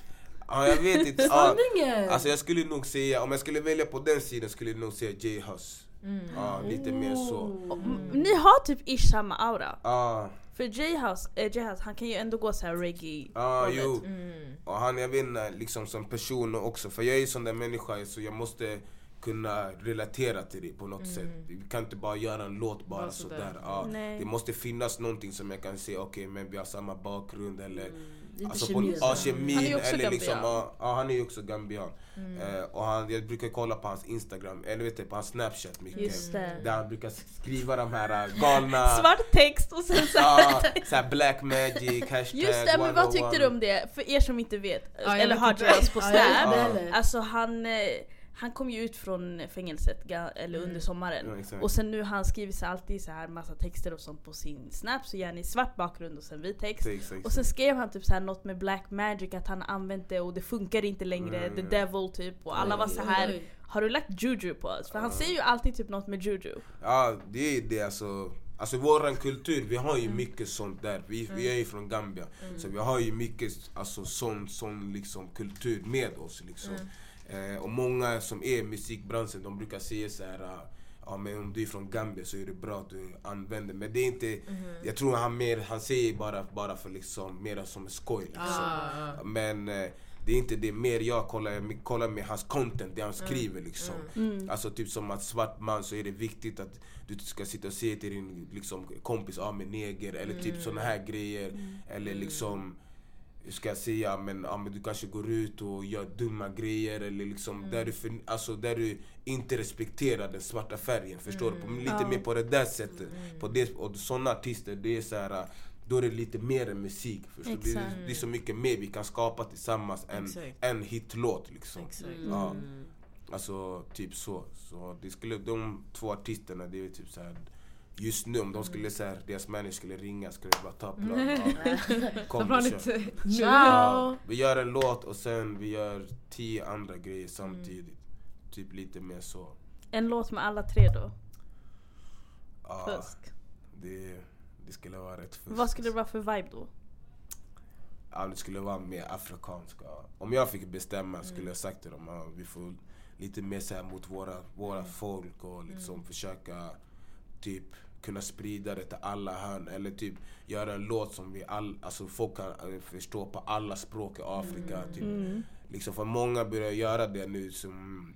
Ja, jag vet inte. ja, Sanningen! alltså jag skulle nog säga, om jag skulle välja på den sidan skulle jag nog säga J Hus. Mm. Ja, lite mer så. Och m- Ni har typ ish samma aura. Ja, För J-House, äh, J-House han kan ju ändå gå så här reggae ja hållet. jo. Mm. Och han, jag vet inte, liksom som person också. För jag är sån där människa så jag måste kunna relatera till det på något sätt. Vi kan inte bara göra en låt bara Bara sådär. sådär. Ja, Nej. det måste finnas någonting som jag kan se, okej men vi har samma bakgrund eller är inte Alltså kemi. på, ja, kemin Han är också eller liksom, gambian. ja, han är ju också gambian. Eh, och han, jag brukar kolla på hans instagram, eller vet du, på hans snapchat mycket. Just det. Där han brukar skriva de här äh, galna... *laughs* Svart text och sen så Ja, såhär black magic, *laughs* hashtag Just det, men vad 101. tyckte du om det? För er som inte vet, eller har inte. J-House på Snap. Alltså han, eh, han kom ju ut från fängelset eller under sommaren. Ja. Och sen nu han skriver så alltid så här massa texter och sånt på sin snap, så gärna i svart bakgrund och sen vit text. Och sen skrev han typ så här något med black magic, att han använt det och det funkar inte längre, Mm, the ja. devil typ. Och alla var så här har du lagt juju på oss? För han säger ju alltid typ något med juju. Ja, det är det alltså. Alltså våran kultur, vi har ju mycket sånt där. Vi, vi är ju från Gambia. Så vi har ju mycket alltså, sån, sån liksom, kultur med oss. Liksom. Eh, och många som är i musikbranschen, de brukar säga så här. ah, Ja men om du är från Gambia så är det bra att du använder Men det är inte, jag tror han mer, han säger bara, bara för liksom, mera som skoj liksom. Ah. Men eh, det är inte det mer jag kollar, jag kollar med hans content, det han skriver liksom. Alltså typ som att svart man så är det viktigt att du ska sitta och säga till din liksom, kompis, ja men neger eller typ såna här grejer. Eller liksom hur ska jag säga, men, ja, men du kanske går ut och gör dumma grejer eller liksom där, du för, alltså, där du inte respekterar den svarta färgen. Förstår du? På, lite Ja. mer på det där sättet. På det, och såna artister, det är så här, då är det lite mer än musik. Förstår? du? Det, det är så mycket mer vi kan skapa tillsammans än en hitlåt liksom. Ja. Alltså typ så. så det skulle, de två artisterna, det är typ så här just nu om de skulle säga deras manager skulle ringa skulle jag bara ta plan. Ja, Ta *laughs* kom vi planet kör. Ja, vi gör en låt och sen vi gör tio andra grejer samtidigt. Typ lite mer så. En låt med alla tre då? Ja, Fusk. det, det skulle vara rätt fusk. Vad skulle det vara för vibe då? Ja, det skulle vara mer afrikanska. Om jag fick bestämma skulle jag sagt till dem att vi får lite mer så här mot våra, våra folk och liksom försöka typ kunna sprida det till alla hörn. Eller typ göra en låt som vi all, alltså folk kan eh, förstå på alla språk i Afrika. Typ. Liksom för många börjar göra det nu som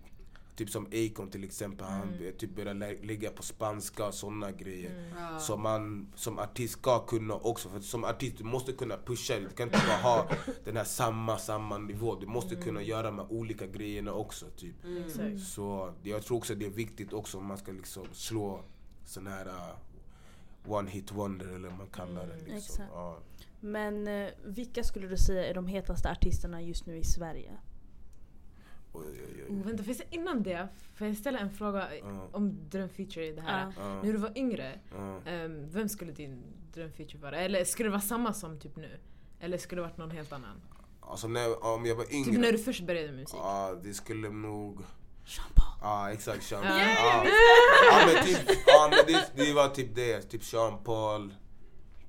Typ som Akon till exempel, han bör- typ börjar lä- ligga på spanska och såna grejer. Så man som artist ska kunna också, för som artist du måste kunna pusha det. Du kan inte bara ha *laughs* den här samma, samma nivå. Du måste kunna göra de här olika grejerna också. Typ. Exakt. Så jag tror också det är viktigt också om man ska liksom slå sån här uh, one hit wonder eller vad man kallar det. Liksom. Ja. Men eh, vilka skulle du säga är de hetaste artisterna just nu i Sverige? Oj, oj, oj. Oh, vänta, finns det innan det? Får jag ställa en fråga Ja. om drömfeature i det här? Ja, När du var yngre, ehm, vem skulle din drömfeature vara? Eller skulle det vara samma som typ nu? Eller skulle det varit någon helt annan? Alltså när, om jag var Typ yngre, när du först började med musik? ja, det skulle nog... Jean. Ja exakt, Sean Ja, ja. ja men, typ, ja, men det, det var typ det, typ Sean Paul,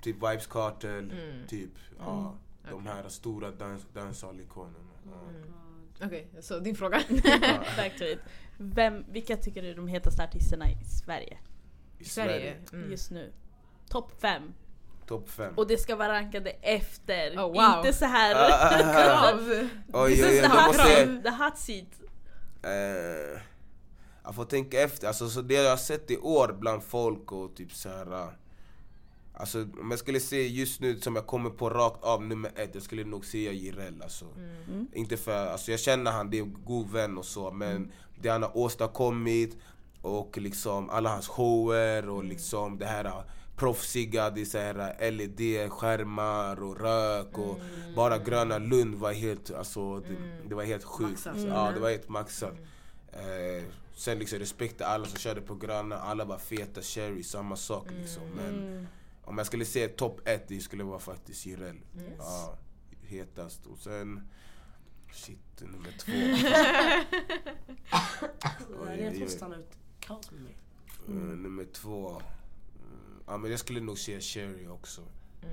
typ Vibes Cartel, Mm. typ ja, de Okej. här stora dans, dancehall-ikonerna. Ja. Okej, så din fråga? *laughs* Back to it. Vem, vilka tycker du är de hetaste artisterna i Sverige I Sverige? Mm. just nu? Topp fem. Topp fem. Och det ska vara rankade efter. Oh, wow. Inte så här. *laughs* Ah, Krav! Oj, This oj, is oj, the hot. The hot seat. Eh, jag får tänka efter, alltså så det jag har sett i år bland folk och typ så här. eh, Alltså om jag skulle se just nu som jag kommer på rakt av nummer ett, jag skulle nog säga Jireel alltså. Mm. Inte för, alltså jag känner han, det är en god vän och så men det han har åstadkommit och liksom alla hans shower och liksom det här eh, proffsiga, det är så här LED-skärmar och rök och bara Gröna Lund var helt, alltså det, det var helt sjukt. Maxat. Ja, det var helt maxat. Eh, sen liksom respekt till alla som körde på Gröna, alla var feta, Cherry, samma sak liksom. Men Mm. om jag skulle säga topp ett, det skulle vara faktiskt Jireel. Ja, hetast. Och sen, shit, nummer två. *laughs* Jag är stanna ut kaos med mig. Eh, nummer två. Mm, ja men jag skulle nog säga Cherry också.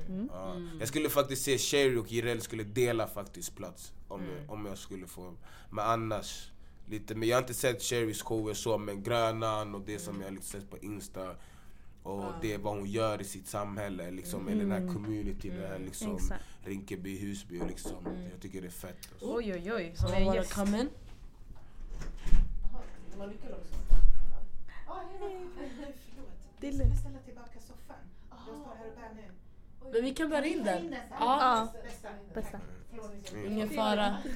Mm. Ja. Jag skulle faktiskt säga Cherry och Jireel skulle dela faktiskt plats. Om, jag, om jag skulle få. Men annars, lite, men jag har inte sett Cherrys shower så, men Grönan och det som jag liksom sett på Insta. Och det vad hon gör i sitt samhälle, liksom, i den här community, det här liksom, Exakt. Rinkeby, Husby liksom. Jag tycker det är fett. Alltså. Oj oj oj, Så som bara gäst. come *laughs* in. Ställa tillbaka soffan? Jag står här och bär nu. Men vi kan bära in den. Ja. Bästa. bästa. Ingen fara. *laughs*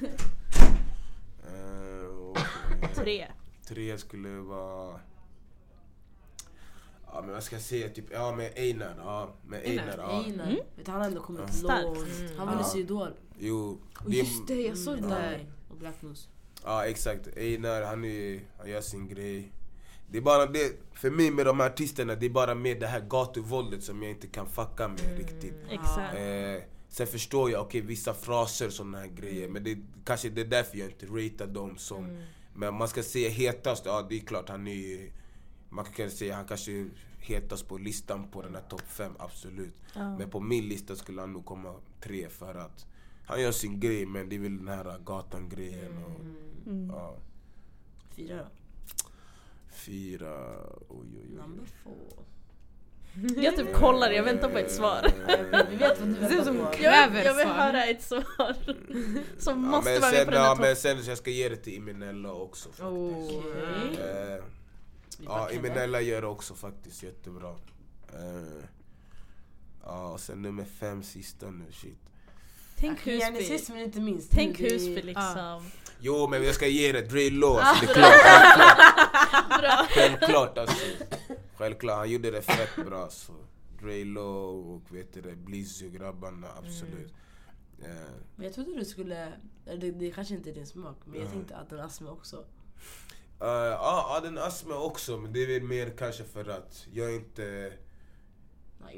Tre. Tre skulle vara... Ja men vad ska jag säga? Typ, ja med Einar. Ja, med Einar? Einar. Ja. Einar. Vet du, han har ändå kommit Ja. Starkt. långt. Han vann Ja. Idol. Jo. Och det är- just det, jag såg Mm, det. Danny Och Black. Ja exakt, Einar han, är, han gör sin grej. Det är bara det, för mig med de här artisterna, det är bara med det här gatuvåldet som jag inte kan fucka med riktigt. Exakt. Eh, sen förstår jag, okej vissa fraser och såna här grejer, men det, kanske det är därför jag inte ratear dem som... Men man ska säga hetast, ja det är klart han är... Man kan säga han kanske är hetast på listan på den här topp 5, absolut. Ja. Men på min lista skulle han nog komma tre för att han gör sin grej men det är väl den här gatan-grejen och... Mm. Ja. Fyra då. Fyra... Oj, oj, oj. Number four. Jag typ kollar, jag väntar på ett svar. Vi vet vad du ut som väntar på. kräver Jag vill, jag vill höra ett svar. *laughs* Som Ja, måste men vara med sen, på den ja, här men topp. sen så jag ska ge det till Imenella också faktiskt. Okej. Eh, ja, Imenella gör det också faktiskt jättebra. Eh, ja, och sen nummer fem, sista nu, shit. Tänk Husby. sist men inte minst. Tänk det Husby liksom. Jo, men jag ska ge det Dre Law, alltså, det är *laughs* klart. Självklart alltså. Självklart, han gjorde det fett bra. Så. Dre Law och vet du Blizzy och grabbarna, absolut. Eh, Men jag trodde du skulle, eller det, det kanske inte är din smak, men jag Ja. tänkte att den Asma också. Uh, ja, ja, den astma också, men det är väl mer kanske för att jag inte...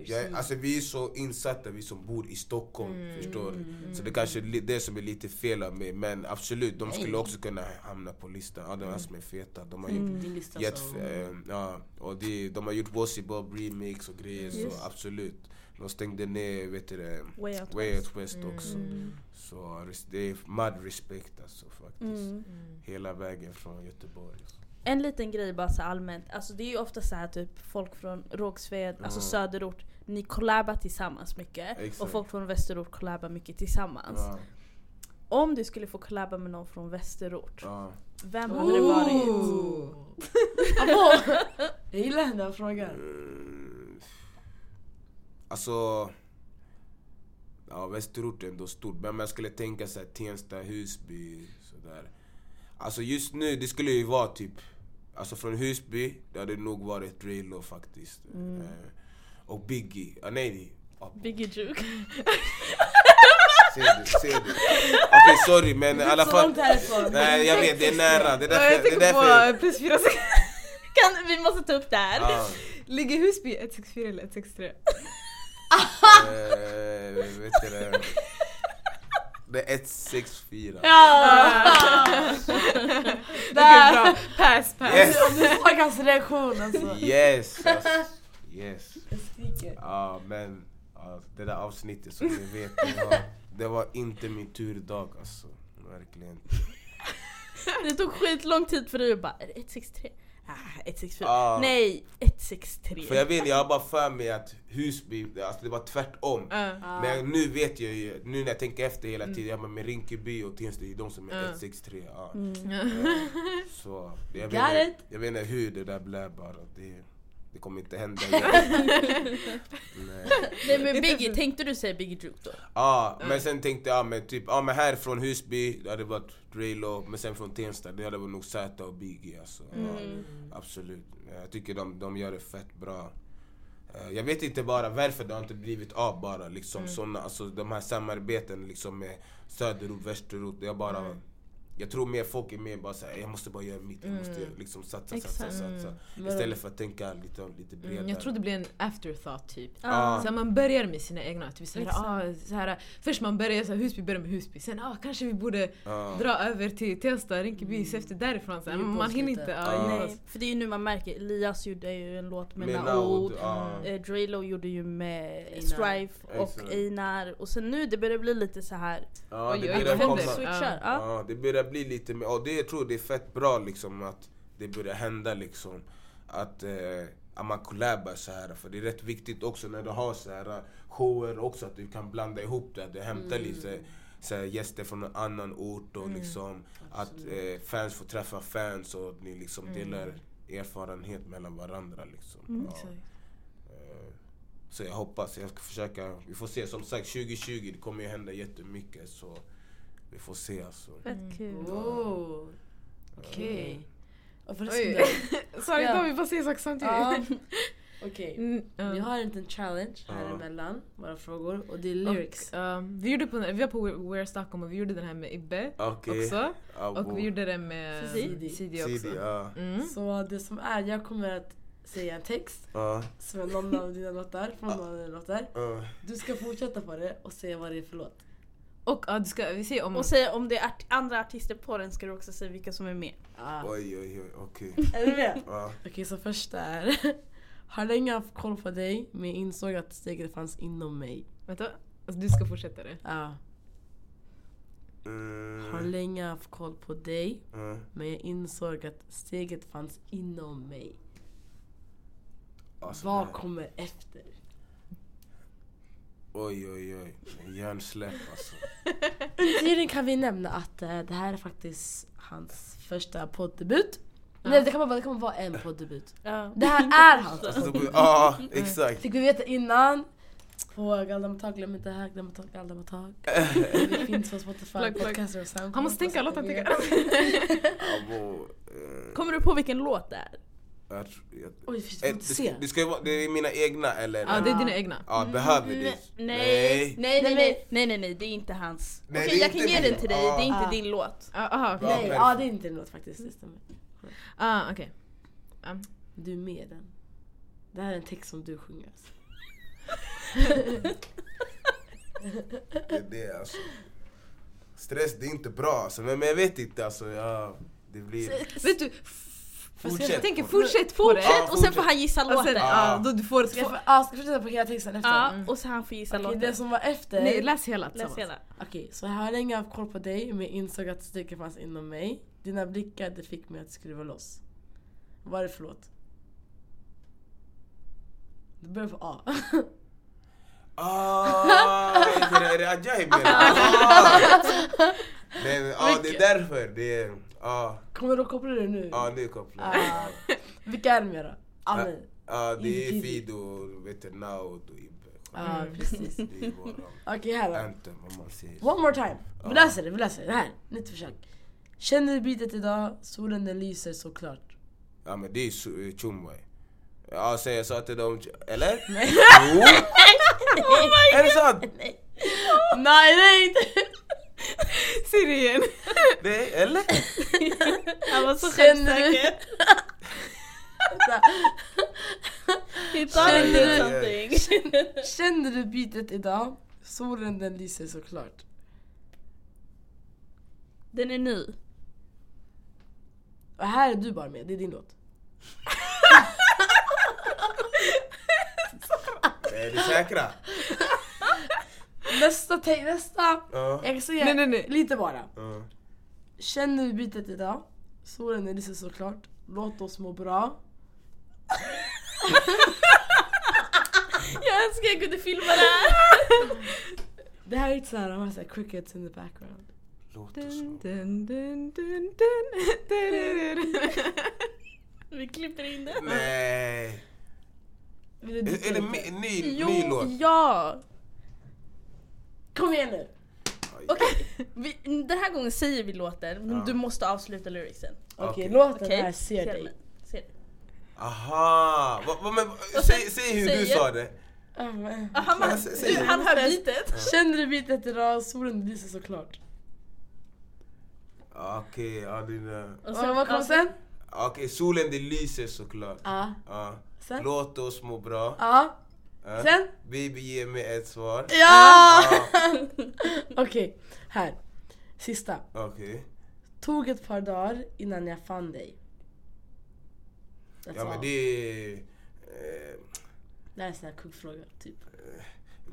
Jag, alltså vi är så insatta, vi som bor i Stockholm, Mm. förstår du? Så det kanske är det som är lite fel av mig, men absolut, de skulle också kunna hamna på listan. Ja, de astma är feta, de har gjort Din lista Jätte, så... eh, ja, och det, de har gjort Bossy Bob remix och grejer Yes. så absolut. De stängde ner vet du, det, Way out Way west. West också. Mm. Så res- det är mad respect alltså faktiskt. Mm. Hela vägen från Göteborg. Alltså. En liten grej bara så allmänt, alltså det är ju ofta så här typ folk från Rågsved, alltså Ja. söderort, ni kollabar tillsammans mycket Exakt. och folk från västerort kollabar mycket tillsammans. Ja, Om du skulle få kollaba med någon från västerort, ja. vem hade det varit? *laughs* Jag gillar den där frågan. Mm. Alltså... Ja, Västerort är ändå stort, men man skulle tänka sig Tensta, Husby, sådär. Alltså just nu, det skulle ju vara typ... Alltså från Husby, det hade nog varit Drelo faktiskt. Mm. Eh, och Biggie. Ah, nej, det- ah, Biggie Juke. ser du? Ser du? Okej, sorry men i alla fall... Nej, jag vet, det är nära. Det är därför... jag Det är tänker därför på plus fyra *laughs* Kan, vi måste ta upp det här. ja, Ligger Husby 164 eller 163? eh, vet du det? Det är 164. *laughs* Okej bra, pass pass. Yes! Om du såg hans reaktion alltså. Yes! Alltså, yes. Jag skriker. Ja, men ja, det där avsnittet som ni vet, det var, det var inte min turdag alltså. Verkligen. Det tog skitlång tid för dig att bara, är det 163? Ah, 164. Ja. Nej, 163. För jag vet, jag har bara för mig att Husby, alltså det var tvärtom. Ja. Men nu vet jag ju, nu när jag tänker efter hela tiden, jag bara, med Rinkeby och Tensta, det är de som är Mm. 163. Ja. Mm. *laughs* Så jag vet, jag vet inte hur det där blev bara. Det, det kommer inte hända igen. Nej. *laughs* Nej men Biggie, tänkte du säga Biggie Juke då? Ja, men sen tänkte jag, men typ, ja men här från Husby, det hade varit Drelo, men sen från Tensta, det hade varit nog Zäta och Biggie alltså. Ja, absolut. Jag tycker de, de gör det fett bra. Eh, Jag vet inte bara varför det har inte blivit av bara liksom såna, alltså de här samarbeten liksom med söderort, västerort, det är bara jag tror mer folk är mer bara såhär, jag måste bara göra mitt, jag måste göra- liksom satsa, satsa, satsa. Men- Istället för att tänka lite, lite bredare. Mm, jag tror det blir en afterthought typ. Ja. Så man börjar med sina egna, typ så här, Exakt. ah, så här, först man börjar så här, Husby börjar med Husby, sen ah, kanske vi borde Ja. dra över till Tensta, Rinkeby, så efter därifrån. Så här, Det är ju man hinner inte. Ja, Nej, för det är ju nu man märker, Elias gjorde ju en låt med, Med ja. eh, Drelo gjorde ju med Einar. Strife och. Einar och sen nu det börjar bli lite så här Ja, det börjar komma. switchar. Ja, det börjar bli lite mer, och det, jag tror det är fett bra liksom att det börjar hända liksom. Att, eh, att man collabar så här för det är rätt viktigt också när du har så här shower också att du kan blanda ihop det, att du hämtar lite så här, gäster från en annan ort och liksom att eh, fans får träffa fans och att ni liksom delar erfarenhet mellan varandra liksom. Ja. Exakt. Eh, Så jag hoppas, jag ska försöka, vi får se. Som sagt 2020, det kommer ju hända jättemycket så vi får se alltså. fett kul. Oh. Okej. Oj. *laughs* Sorry, Ja. då vi bara säger saker samtidigt. ja. *laughs* Okej. Mm, ja. Vi har en liten challenge här Ja. emellan våra frågor och det är lyrics. Och, uh, vi, gjorde på, vi var på We're Stockholm och vi gjorde den här med Ibbe Okej. också. Abo. Och vi gjorde den med Sidi. Sidi också. Sidi. Mm. Så det som är, jag kommer att säga en text som är någon av dina låtar, från någon av dina låtar. Du ska fortsätta på det och säga vad det är för låt. Och ja, du ska, vi ser om... Och säga om det är art- andra artister på den ska du också säga vilka som är med. Ah. Oj oj oj, okej. Är du med? Ja. Okej, så första är *laughs* Har länge haft koll på dig men jag insåg att steget fanns inom mig. Vänta, alltså, du ska fortsätta det. Ja. Mm. Har länge haft koll på dig Ja. men jag insåg att steget fanns inom mig. Alltså, Vad det- kommer efter? Oj oj oj, hjärnsläpp alltså. *laughs* Under tiden kan vi nämna att eh, det här är faktiskt hans första poddebut. Nej det kan bara, det kan bara vara en poddebut. Ja. Det här är hans Alltså. Ja, exakt. Fick vi veta innan. På Galdamatag, glöm inte det här, Galdamatag, Galdamatag. Vi finns på Spotify. Podcaster och Soundcloud. Han måste tänka taktiker. Abo, eh, Kommer du på vilken låt det är? Jag jag- Oj, Eh, det, se. ska, det, ska ju vara, det är mina egna eller? Ja, det är dina egna. Ja, behöver det? Nej, nej, nej, nej, nej, nej, nej, nej, det är inte hans. Nej, Okej, det jag kan ge den till dig, Ja. det är inte Ah. din låt. Ja, Aha, Bra. Nej, ja det är inte en låt faktiskt, det stämmer. Ah, okej. Du är med den. Det här är en text som du sjunger. Alltså. Det är det alltså. Stress det är inte bra alltså, men men jag vet inte alltså. Ja, det blir... Vet du, Fortsätt jag tänker fortsätt det. Fortsätt och sen får fortsätt. han gissa Och sen, låten. ja, då du får... Ska jag, ah, ska jag fortsätta på hela texten efter? Ja, Mm. och sen han får gissa Okej, låten. det som var efter. nej, läs hela Läs tillsammans. hela. Okej, så jag har länge haft koll på dig men insåg att styrkan fanns inom mig. Dina blickar det fick mig att skruva loss. Vad är det för låt? Det börjar på A. *laughs* Ah, är det, Ajaib *laughs* ah. *laughs* Men, ah, det är därför. Det är... Ah, Kommer du att koppla det nu? ah, nu kopplar Ah. jag. Vilka är det mer då? Amen. Ah, det är. Fido, vet du, Naud och Ibbe. Ja, precis. Okej, här då. anthem om man säger. One more time. Vi Ja. läser det, vi läser det. Det här, nytt försök. Känner du bitet idag? Solen den lyser såklart. Ja men det är su- eh, Chumway. Ja så jag sa till dem, eller? Nej. Jo! *laughs* Är det sant? Nej, nej inte! *laughs* Säg det igen. Det, eller? *laughs* Han var så självsäker. Känner du-. *laughs* Känner du bitet idag? Solen den lyser såklart. Den är ny. Och här är du bara med, det är din låt. Är ni säkra? Nästa, te- nästa. Ja. Jag kan säga Nej, nej, nej. lite bara. Ja. Känner du bitet idag? Solen den lyser såklart. Låt oss må bra. *laughs* Jag önskar jag kunde filma det här. *laughs* Det här är inte såhär, de har såhär crickets in the background. Låt oss Dun, dun, dun, dun, dun, *laughs* dun, dun. Vi klipper in det. Nej. Vill du Är, är det mi- lite? ny, ny Jo, låt? ja. Kom igen nu! Okej, vi- den här gången säger vi låten, men Ja. du måste avsluta lyricsen. Okej, Okej. låten Okej? är Ser dig. den. Ser dig. Aha! Va, va, men, sen säg, säg hur du säger- sa det. Ah, men- Ah, Han, Ja, du, det. han hör bitet. Känner du bitet idag? Solen lyser såklart. Okej, ja dina... Och Och vad kom sen? Okej, solen det lyser såklart. Ja. Sen? Låt oss må bra. Ja. Ja. Sen? Baby ge mig ett svar. Ja! Ja. *laughs* Okej, här. Sista. Okej. Tog ett par dagar innan jag fann dig. That's Ja men all. det är... Eh, Det här är en sån här kuggfråga, typ.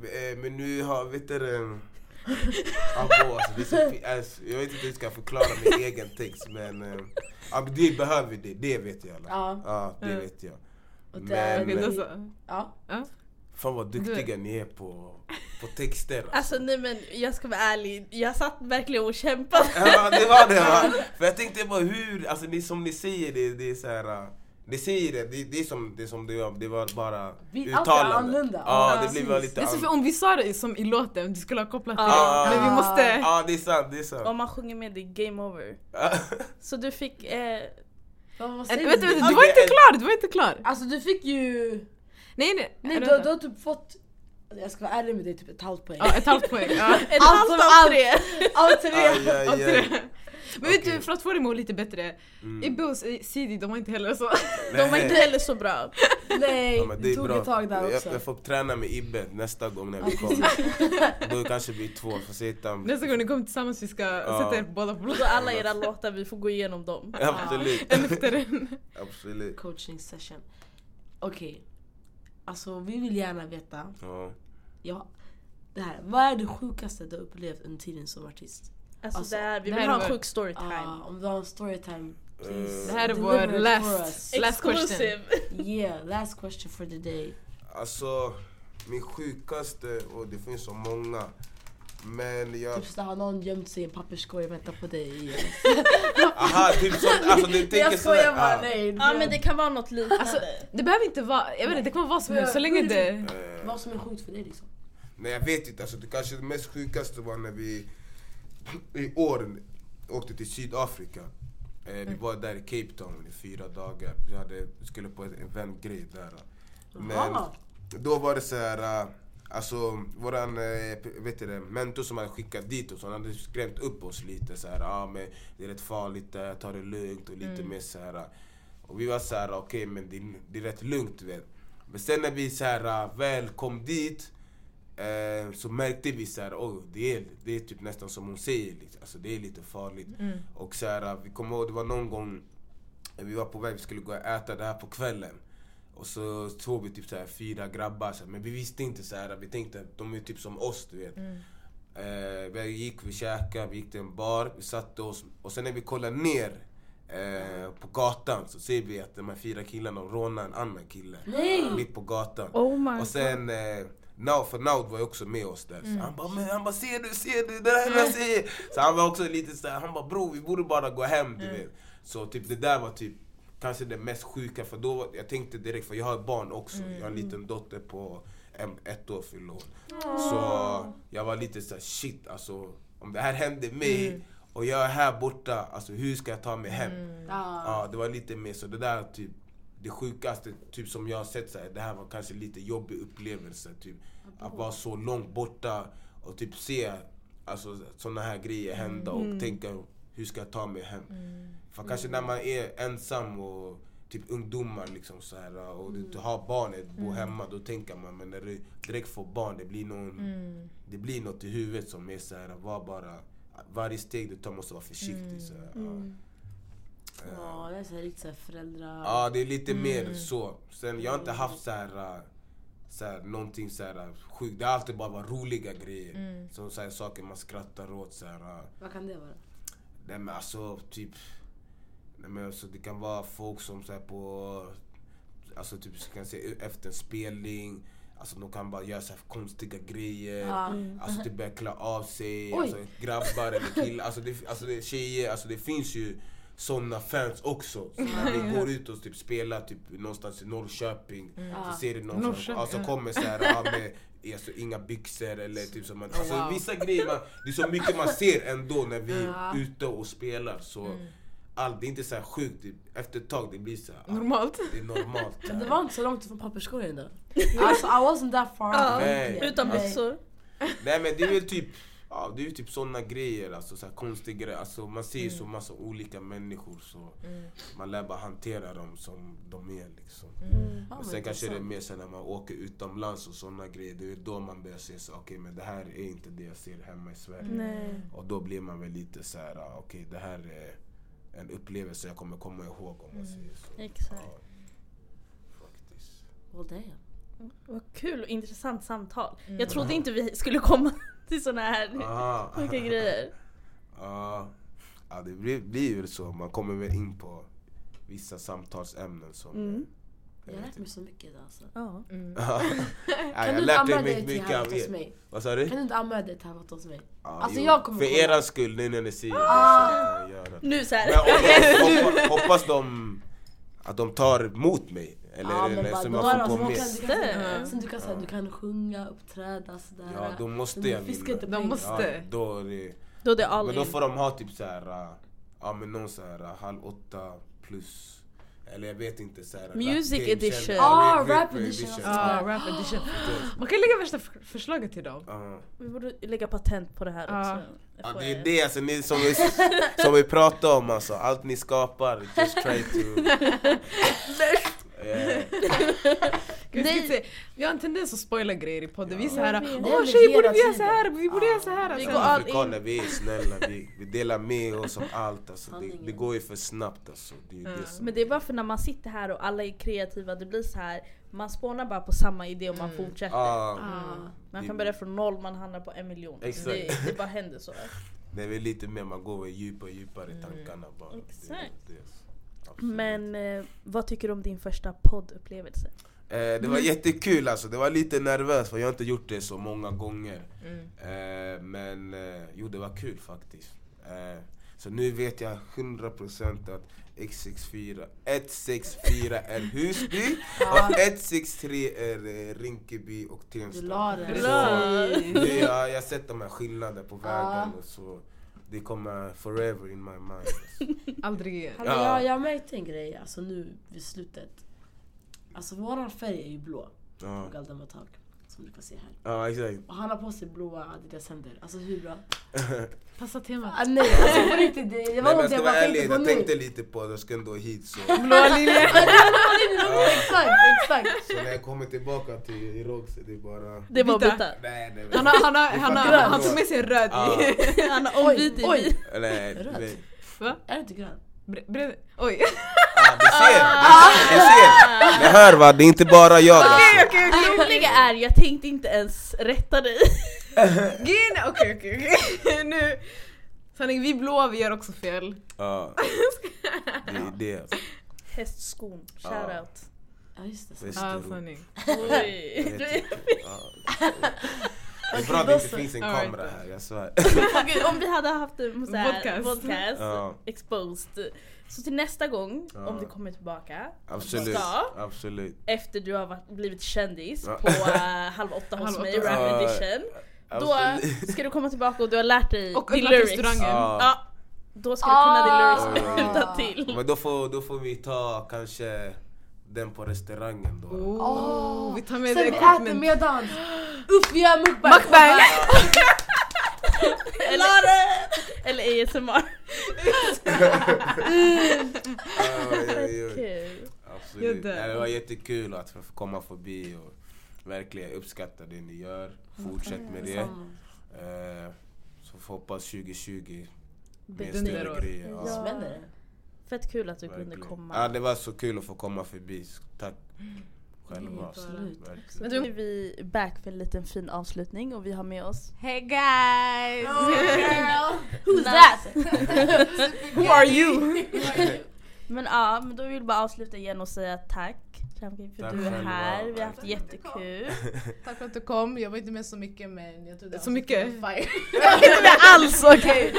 eh, men nu har, vet du. Abo, alltså, det är så, fi- alltså, jag vet inte hur jag ska förklara min *laughs* egen text men... Eh, ja, men det behöver vi det, det vet jag. Alla. Ja. Ja, det Ja. vet jag. Och Men, då så. Ja. Ja. Fan vad duktiga ni är på, på texter. Alltså nej men jag ska vara ärlig, jag satt verkligen och kämpade. Ja det var det va? *laughs* För jag tänkte bara hur, alltså det som ni säger det, det är så här. äh, Ni säger det, det, det är som det, som det var, det var bara Vi- uttalande. annorlunda. Ja, Ja, det blir bara lite Det är så för annorlunda. om vi sa det som i låten, du skulle ha kopplat det. Ah. Men vi måste... Ja det är sant, det är sant. Om man sjunger med det game over. *laughs* Så du fick, eh, Vad, vad En, vänta, du? vänta, du var inte klar! Du var inte klar! Alltså du fick ju... Nej nej. Nej, du, du har typ fått... Jag ska vara ärlig med dig, typ ett halvt poäng. Ja, ett halvt poäng. Ja. *laughs* ett Allt halvt av allt. tre. Allt tre! Aj, aj, Av tre. aj. Men vet du, för att få det att må lite bättre. Mm. Ibbe och Sidi, de var inte heller så. De var inte heller så bra. Nej, Ja, det tog bra. ett tag där jag, också. jag får träna med Ibbe nästa gång när vi kommer. Då kanske vi är två, får sitta... Nästa gång ni kommer tillsammans vi ska Ja. sätta er båda på plats. Så alla era låtar, vi får gå igenom dem. Absolut. En efter en. Absolut. Coaching session. Okej. Alltså vi vill gärna veta. Ja. Ja, det här. Vad är det sjukaste du har upplevt under tiden som artist? Alltså, Alltså, det här, vi vill här ha en sjuk storytime. Ah, om du har en storytime, please. Eh, Det här är deliver vår it last, for us. last question. *laughs* Yeah, last question for the day. Alltså, min sjukaste, och det finns så många. Men jag... Typ så har någon gömt sig i en papperskorg och väntar på dig. *laughs* Aha, typ sånt. Alltså du tänker jag skojar sådär, bara, ah. nej. Ja men det kan vara något liknande. Alltså, det behöver inte vara, jag vet inte, det kan vara vad som helst så länge det... Eh, Vad som är sjukt för dig liksom. Nej jag vet inte, alltså, det kanske det mest sjukaste var när vi i år åkte till Sydafrika. Eh, vi var där i Cape Town i fyra dagar. Vi hade, skulle på en eventgrej där. Men Jaha. då var det så här. Alltså våran eh, vet du det, mentor som hade skickat dit oss, han hade skrämt upp oss lite så här, ah, men det är rätt farligt där, ta det lugnt och lite mer så här. Och vi var så här, okej men det, är- det är rätt lugnt vet. Men sen när vi så här, väl kom dit eh, så märkte vi så här, oh, det, är, det är typ nästan som hon säger, liksom. alltså, det är lite farligt. Och så här, vi kommer ihåg, det var någon gång vi var på väg, vi skulle gå och äta det här på kvällen. Och så såg vi typ så här fyra grabbar, så här, men vi visste inte så här, vi tänkte att de är typ som oss du vet. Eh, vi gick, vi käkade, vi gick till en bar, vi satte oss och sen när vi kollar ner eh, på gatan så ser vi att de här fyra killarna rånar en annan kille. Mitt på gatan. Oh och sen eh, Now, för Naud var ju också med oss där. Så han bara, men han bara ser du, ser du, det där jag säger. Så han var också lite såhär, han bara bror vi borde bara gå hem du vet. Så typ det där var typ kanske det mest sjuka för då, var- jag tänkte direkt, för jag har barn också. Jag har en liten dotter på en, ett år fyller hon. Så jag var lite såhär shit alltså, om det här hände mig och jag är här borta, alltså hur ska jag ta mig hem? Ja. Ja, det var lite mer så. Det där typ det sjukaste typ som jag har sett så här, det här var kanske lite jobbig upplevelse. Typ, att vara så långt borta och typ se alltså, såna här grejer hända och tänka hur ska jag ta mig hem? För kanske när man är ensam och typ ungdomar liksom så här, och du, du har barnet, bor hemma, då tänker man men när du direkt får barn, det blir, någon, det blir något i huvudet som är så här, var bara varje steg du tar måste vara försiktig. Så här, ja. Ja, det är så här riktigt så här föräldrar... Ja, det är lite mer så. Sen jag har inte haft så här, så här någonting så här sjukt. Det har alltid bara varit roliga grejer. Som så här, saker man skrattar åt. Så här. Vad kan det vara? Nej men alltså typ... Nej, men alltså, det kan vara folk som så på... Alltså typ kan säga, efter en spelning. Alltså de kan bara göra så konstiga grejer. Ja. Alltså typ börja klä av sig. Oj. Alltså, grabbar eller killar. Alltså det, alltså det är tjejer. Alltså det finns ju såna fans också. Så när vi går ut och typ spelar typ någonstans i Norrköping. Så ser du någon som alltså, kommer så här, ja, med alltså, inga byxor eller typ som man, alltså, wow. vissa grejer, man, det är så mycket man ser ändå när vi är ute och spelar. Så allt, det är inte så här sjukt, det- efter ett tag det blir så här, Normalt. det är normalt. Men det var inte så långt från papperskorgen då. *laughs* Alltså I wasn't that far. Nej. utan byxor. Nej men det är väl typ Ja, det är ju typ såna grejer, alltså så här konstiga grejer. Alltså, man ser ju så massa olika människor så man lär bara hantera dem som de är liksom. Fan, Men vad sen kanske det är mer så när man åker utomlands och såna grejer, det är då man börjar se så okej men det här är inte det jag ser hemma i Sverige. Nej. Och då blir man väl lite så här, ah, okej det här är en upplevelse jag kommer komma ihåg om man säger så. Exakt. Ja, faktiskt. Well damn. Vad kul och intressant samtal. Mm. Jag trodde inte vi skulle komma till såna här Aha. *laughs* sjuka grejer. Ja, ja det blir, blir ju så. Man kommer väl in på vissa samtalsämnen som... Mm. Jag har lärt mig så mycket idag alltså. Ja. *laughs* ja, Kan jag du inte dig mycket, till av hos er. mig? Vad sa du? Kan du inte anmäla dig till här hos mig? Ja, Alltså, jo. jag kommer För eran skull, nu när ni säger det Ah. det. Nu så här. Men *laughs* hoppas, hoppas de att de tar emot mig. Eller, Ja, men bara som jag är får gå som med. kan- du kan Måste. Sen du kan säga, du kan sjunga, uppträda sådär. Ja, då måste jag vinna. De måste. Ja, då är det, Då är det all men då får de ha typ så här, äh, ja men någon så här äh, halv åtta plus. Eller jag vet inte så här. rap Music game edition. känd- Ah, rap- rap rap edition. Ja, rap edition. Man kan lägga värsta förslaget till dem. Ja. Vi borde lägga patent på det här Ja. också. Ja, det är det alltså, ni, som, vi, som vi pratar om alltså, allt ni skapar, just try to... *laughs* Yeah. Gud, inte säga- Vi har en tendens att spoila grejer i podden. Vi är såhär åh tjejer borde vi göra så tiden. här, vi borde göra så här. Vi Alltså. går all in. Vi är snälla, vi, vi delar med oss om allt alltså. det, det går ju för snabbt alltså. Det är ju det som, Men det är bara för när man sitter här och alla är kreativa, det blir så här. man spånar bara på samma idé och man fortsätter. ah, Ah. Man kan börja från noll, man hamnar på en miljon. Exakt. Det, det bara händer så. *laughs* det är väl lite mer, man går djupare och djupare i tankarna bara. Exakt. det, absolut. Men eh, vad tycker du om din första poddupplevelse? Eh, det var jättekul alltså, det var lite nervöst för jag har inte gjort det så många gånger. Mm. Eh, men eh, jo, det var kul faktiskt. Eh, så nu vet jag 100% att X64, 164 är Husby *laughs* och 163 är eh, Rinkeby och Du Tensta. la det. Jag, jag har sett de här skillnaderna på Ja. vägen och så det kommer forever in my mind. Alltså. *laughs* Aldrig igen. Hallå, Ja. jag, jag märkte en grej alltså nu vid slutet. Alltså våran färg är ju blå Ja. på Galdematag. Som du får se här. Ja exakt. Och han har på sig blåa Adidas händer. Alltså hur bra? *laughs* Passa temat. Ah, nej, alltså på riktigt. Det, det Nej, var något jag bara ärlig, tänkte på jag tänkte lite på att jag ska ändå hit så. *laughs* Blåa linjen. *laughs* exakt, exakt. Så när jag kommer tillbaka till Irak så det är bara... Det var Vita. byta. Nej nej Han, har, han, har, han, har, han tog med sig röd Ja. i. Han har ombytt i oj. vit. Nej. Va? Är det inte grön? Bre-. Oj. Ah, du ser! Du ser! Ni hör va, det är inte bara jag alltså. Okej okej okej. Det roliga är, jag tänkte inte ens rätta dig. Gin, *laughs* okej okej okej. Nu. Sanning, vi blåa vi gör också fel. Ja. Det är det. Hästskon, Ja. shoutout. Ja just det. Ja, sanning. Oj. *laughs* Det är- Ja. Det är bra att det inte finns en Alright. kamera här, jag svär. Gud, om vi hade haft en här, Podcast. podcast Ja. exposed. Så till nästa gång, Ja. om du kommer tillbaka, Absolut, ska, absolut. efter du har varit, blivit kändis Ja. på uh, Halv åtta hos Halv mig, åtta. rap Ja, edition. Då absolut. ska du komma tillbaka och du har lärt dig Och din lyrics. restaurangen. Ja. Ja, då ska du kunna din lyrics utan till. Men då får, då får vi ta kanske den på restaurangen då. Oh, vi tar med Sen vi äter medans. Upp vi gör mukbang. Mukbang! *laughs* Eller, eller ASMR. Oj, oj. Kul. Absolut. Nej, det var jättekul att få komma förbi och verkligen uppskatta det ni gör. Fortsätt med det. Eh, Så får hoppas 2020 med Dunderår. större grejer. Ja. Fett kul att du kunde verkligen. komma. Ja, det var så kul att få komma förbi. Tack själva. Absolut. Men då är vi back för en liten fin avslutning och vi har med oss Hey guys! Who's that? *laughs* Who are you? *laughs* Men ja, men då vill jag bara avsluta igen och säga tack för att Tack du är här. Vi har haft jättekul. *laughs* Tack för att du kom. Jag var inte med så mycket men jag trodde Så mycket? Fire. Inte med alls okej!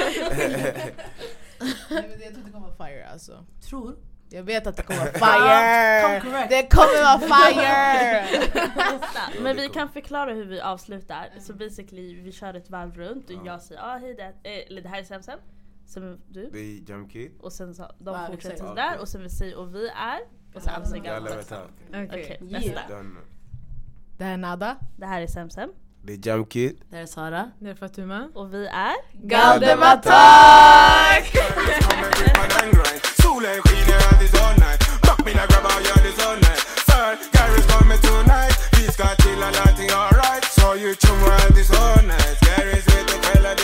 Nej, men jag trodde det kommer vara fire alltså. Tror? Jag vet att det kommer vara *laughs* fire! Det kommer vara *laughs* fire! Men vi kan förklara hur vi avslutar. Så basically vi kör ett varv runt och Ja. jag säger ah, hej det, eh, eller det här är Samsam. Sen du. Det är Jamkid. Och sen så, de Ja, fortsätter exakt. sådär och sen vi säger och vi är. Och sen han. Okej, Okej. nästa. Yeah. Done. Det här är Nada. Det här är Samsam. Det är Jam Kid. Det är Sara. Det är Fatuma. Och vi är Galdem Attack! Solen skiner, är så nice. Mina grabbar, är så nice. Sir, Gary's coming tonight. Vi ska allting alright. You är så nice. Gary's with the fella,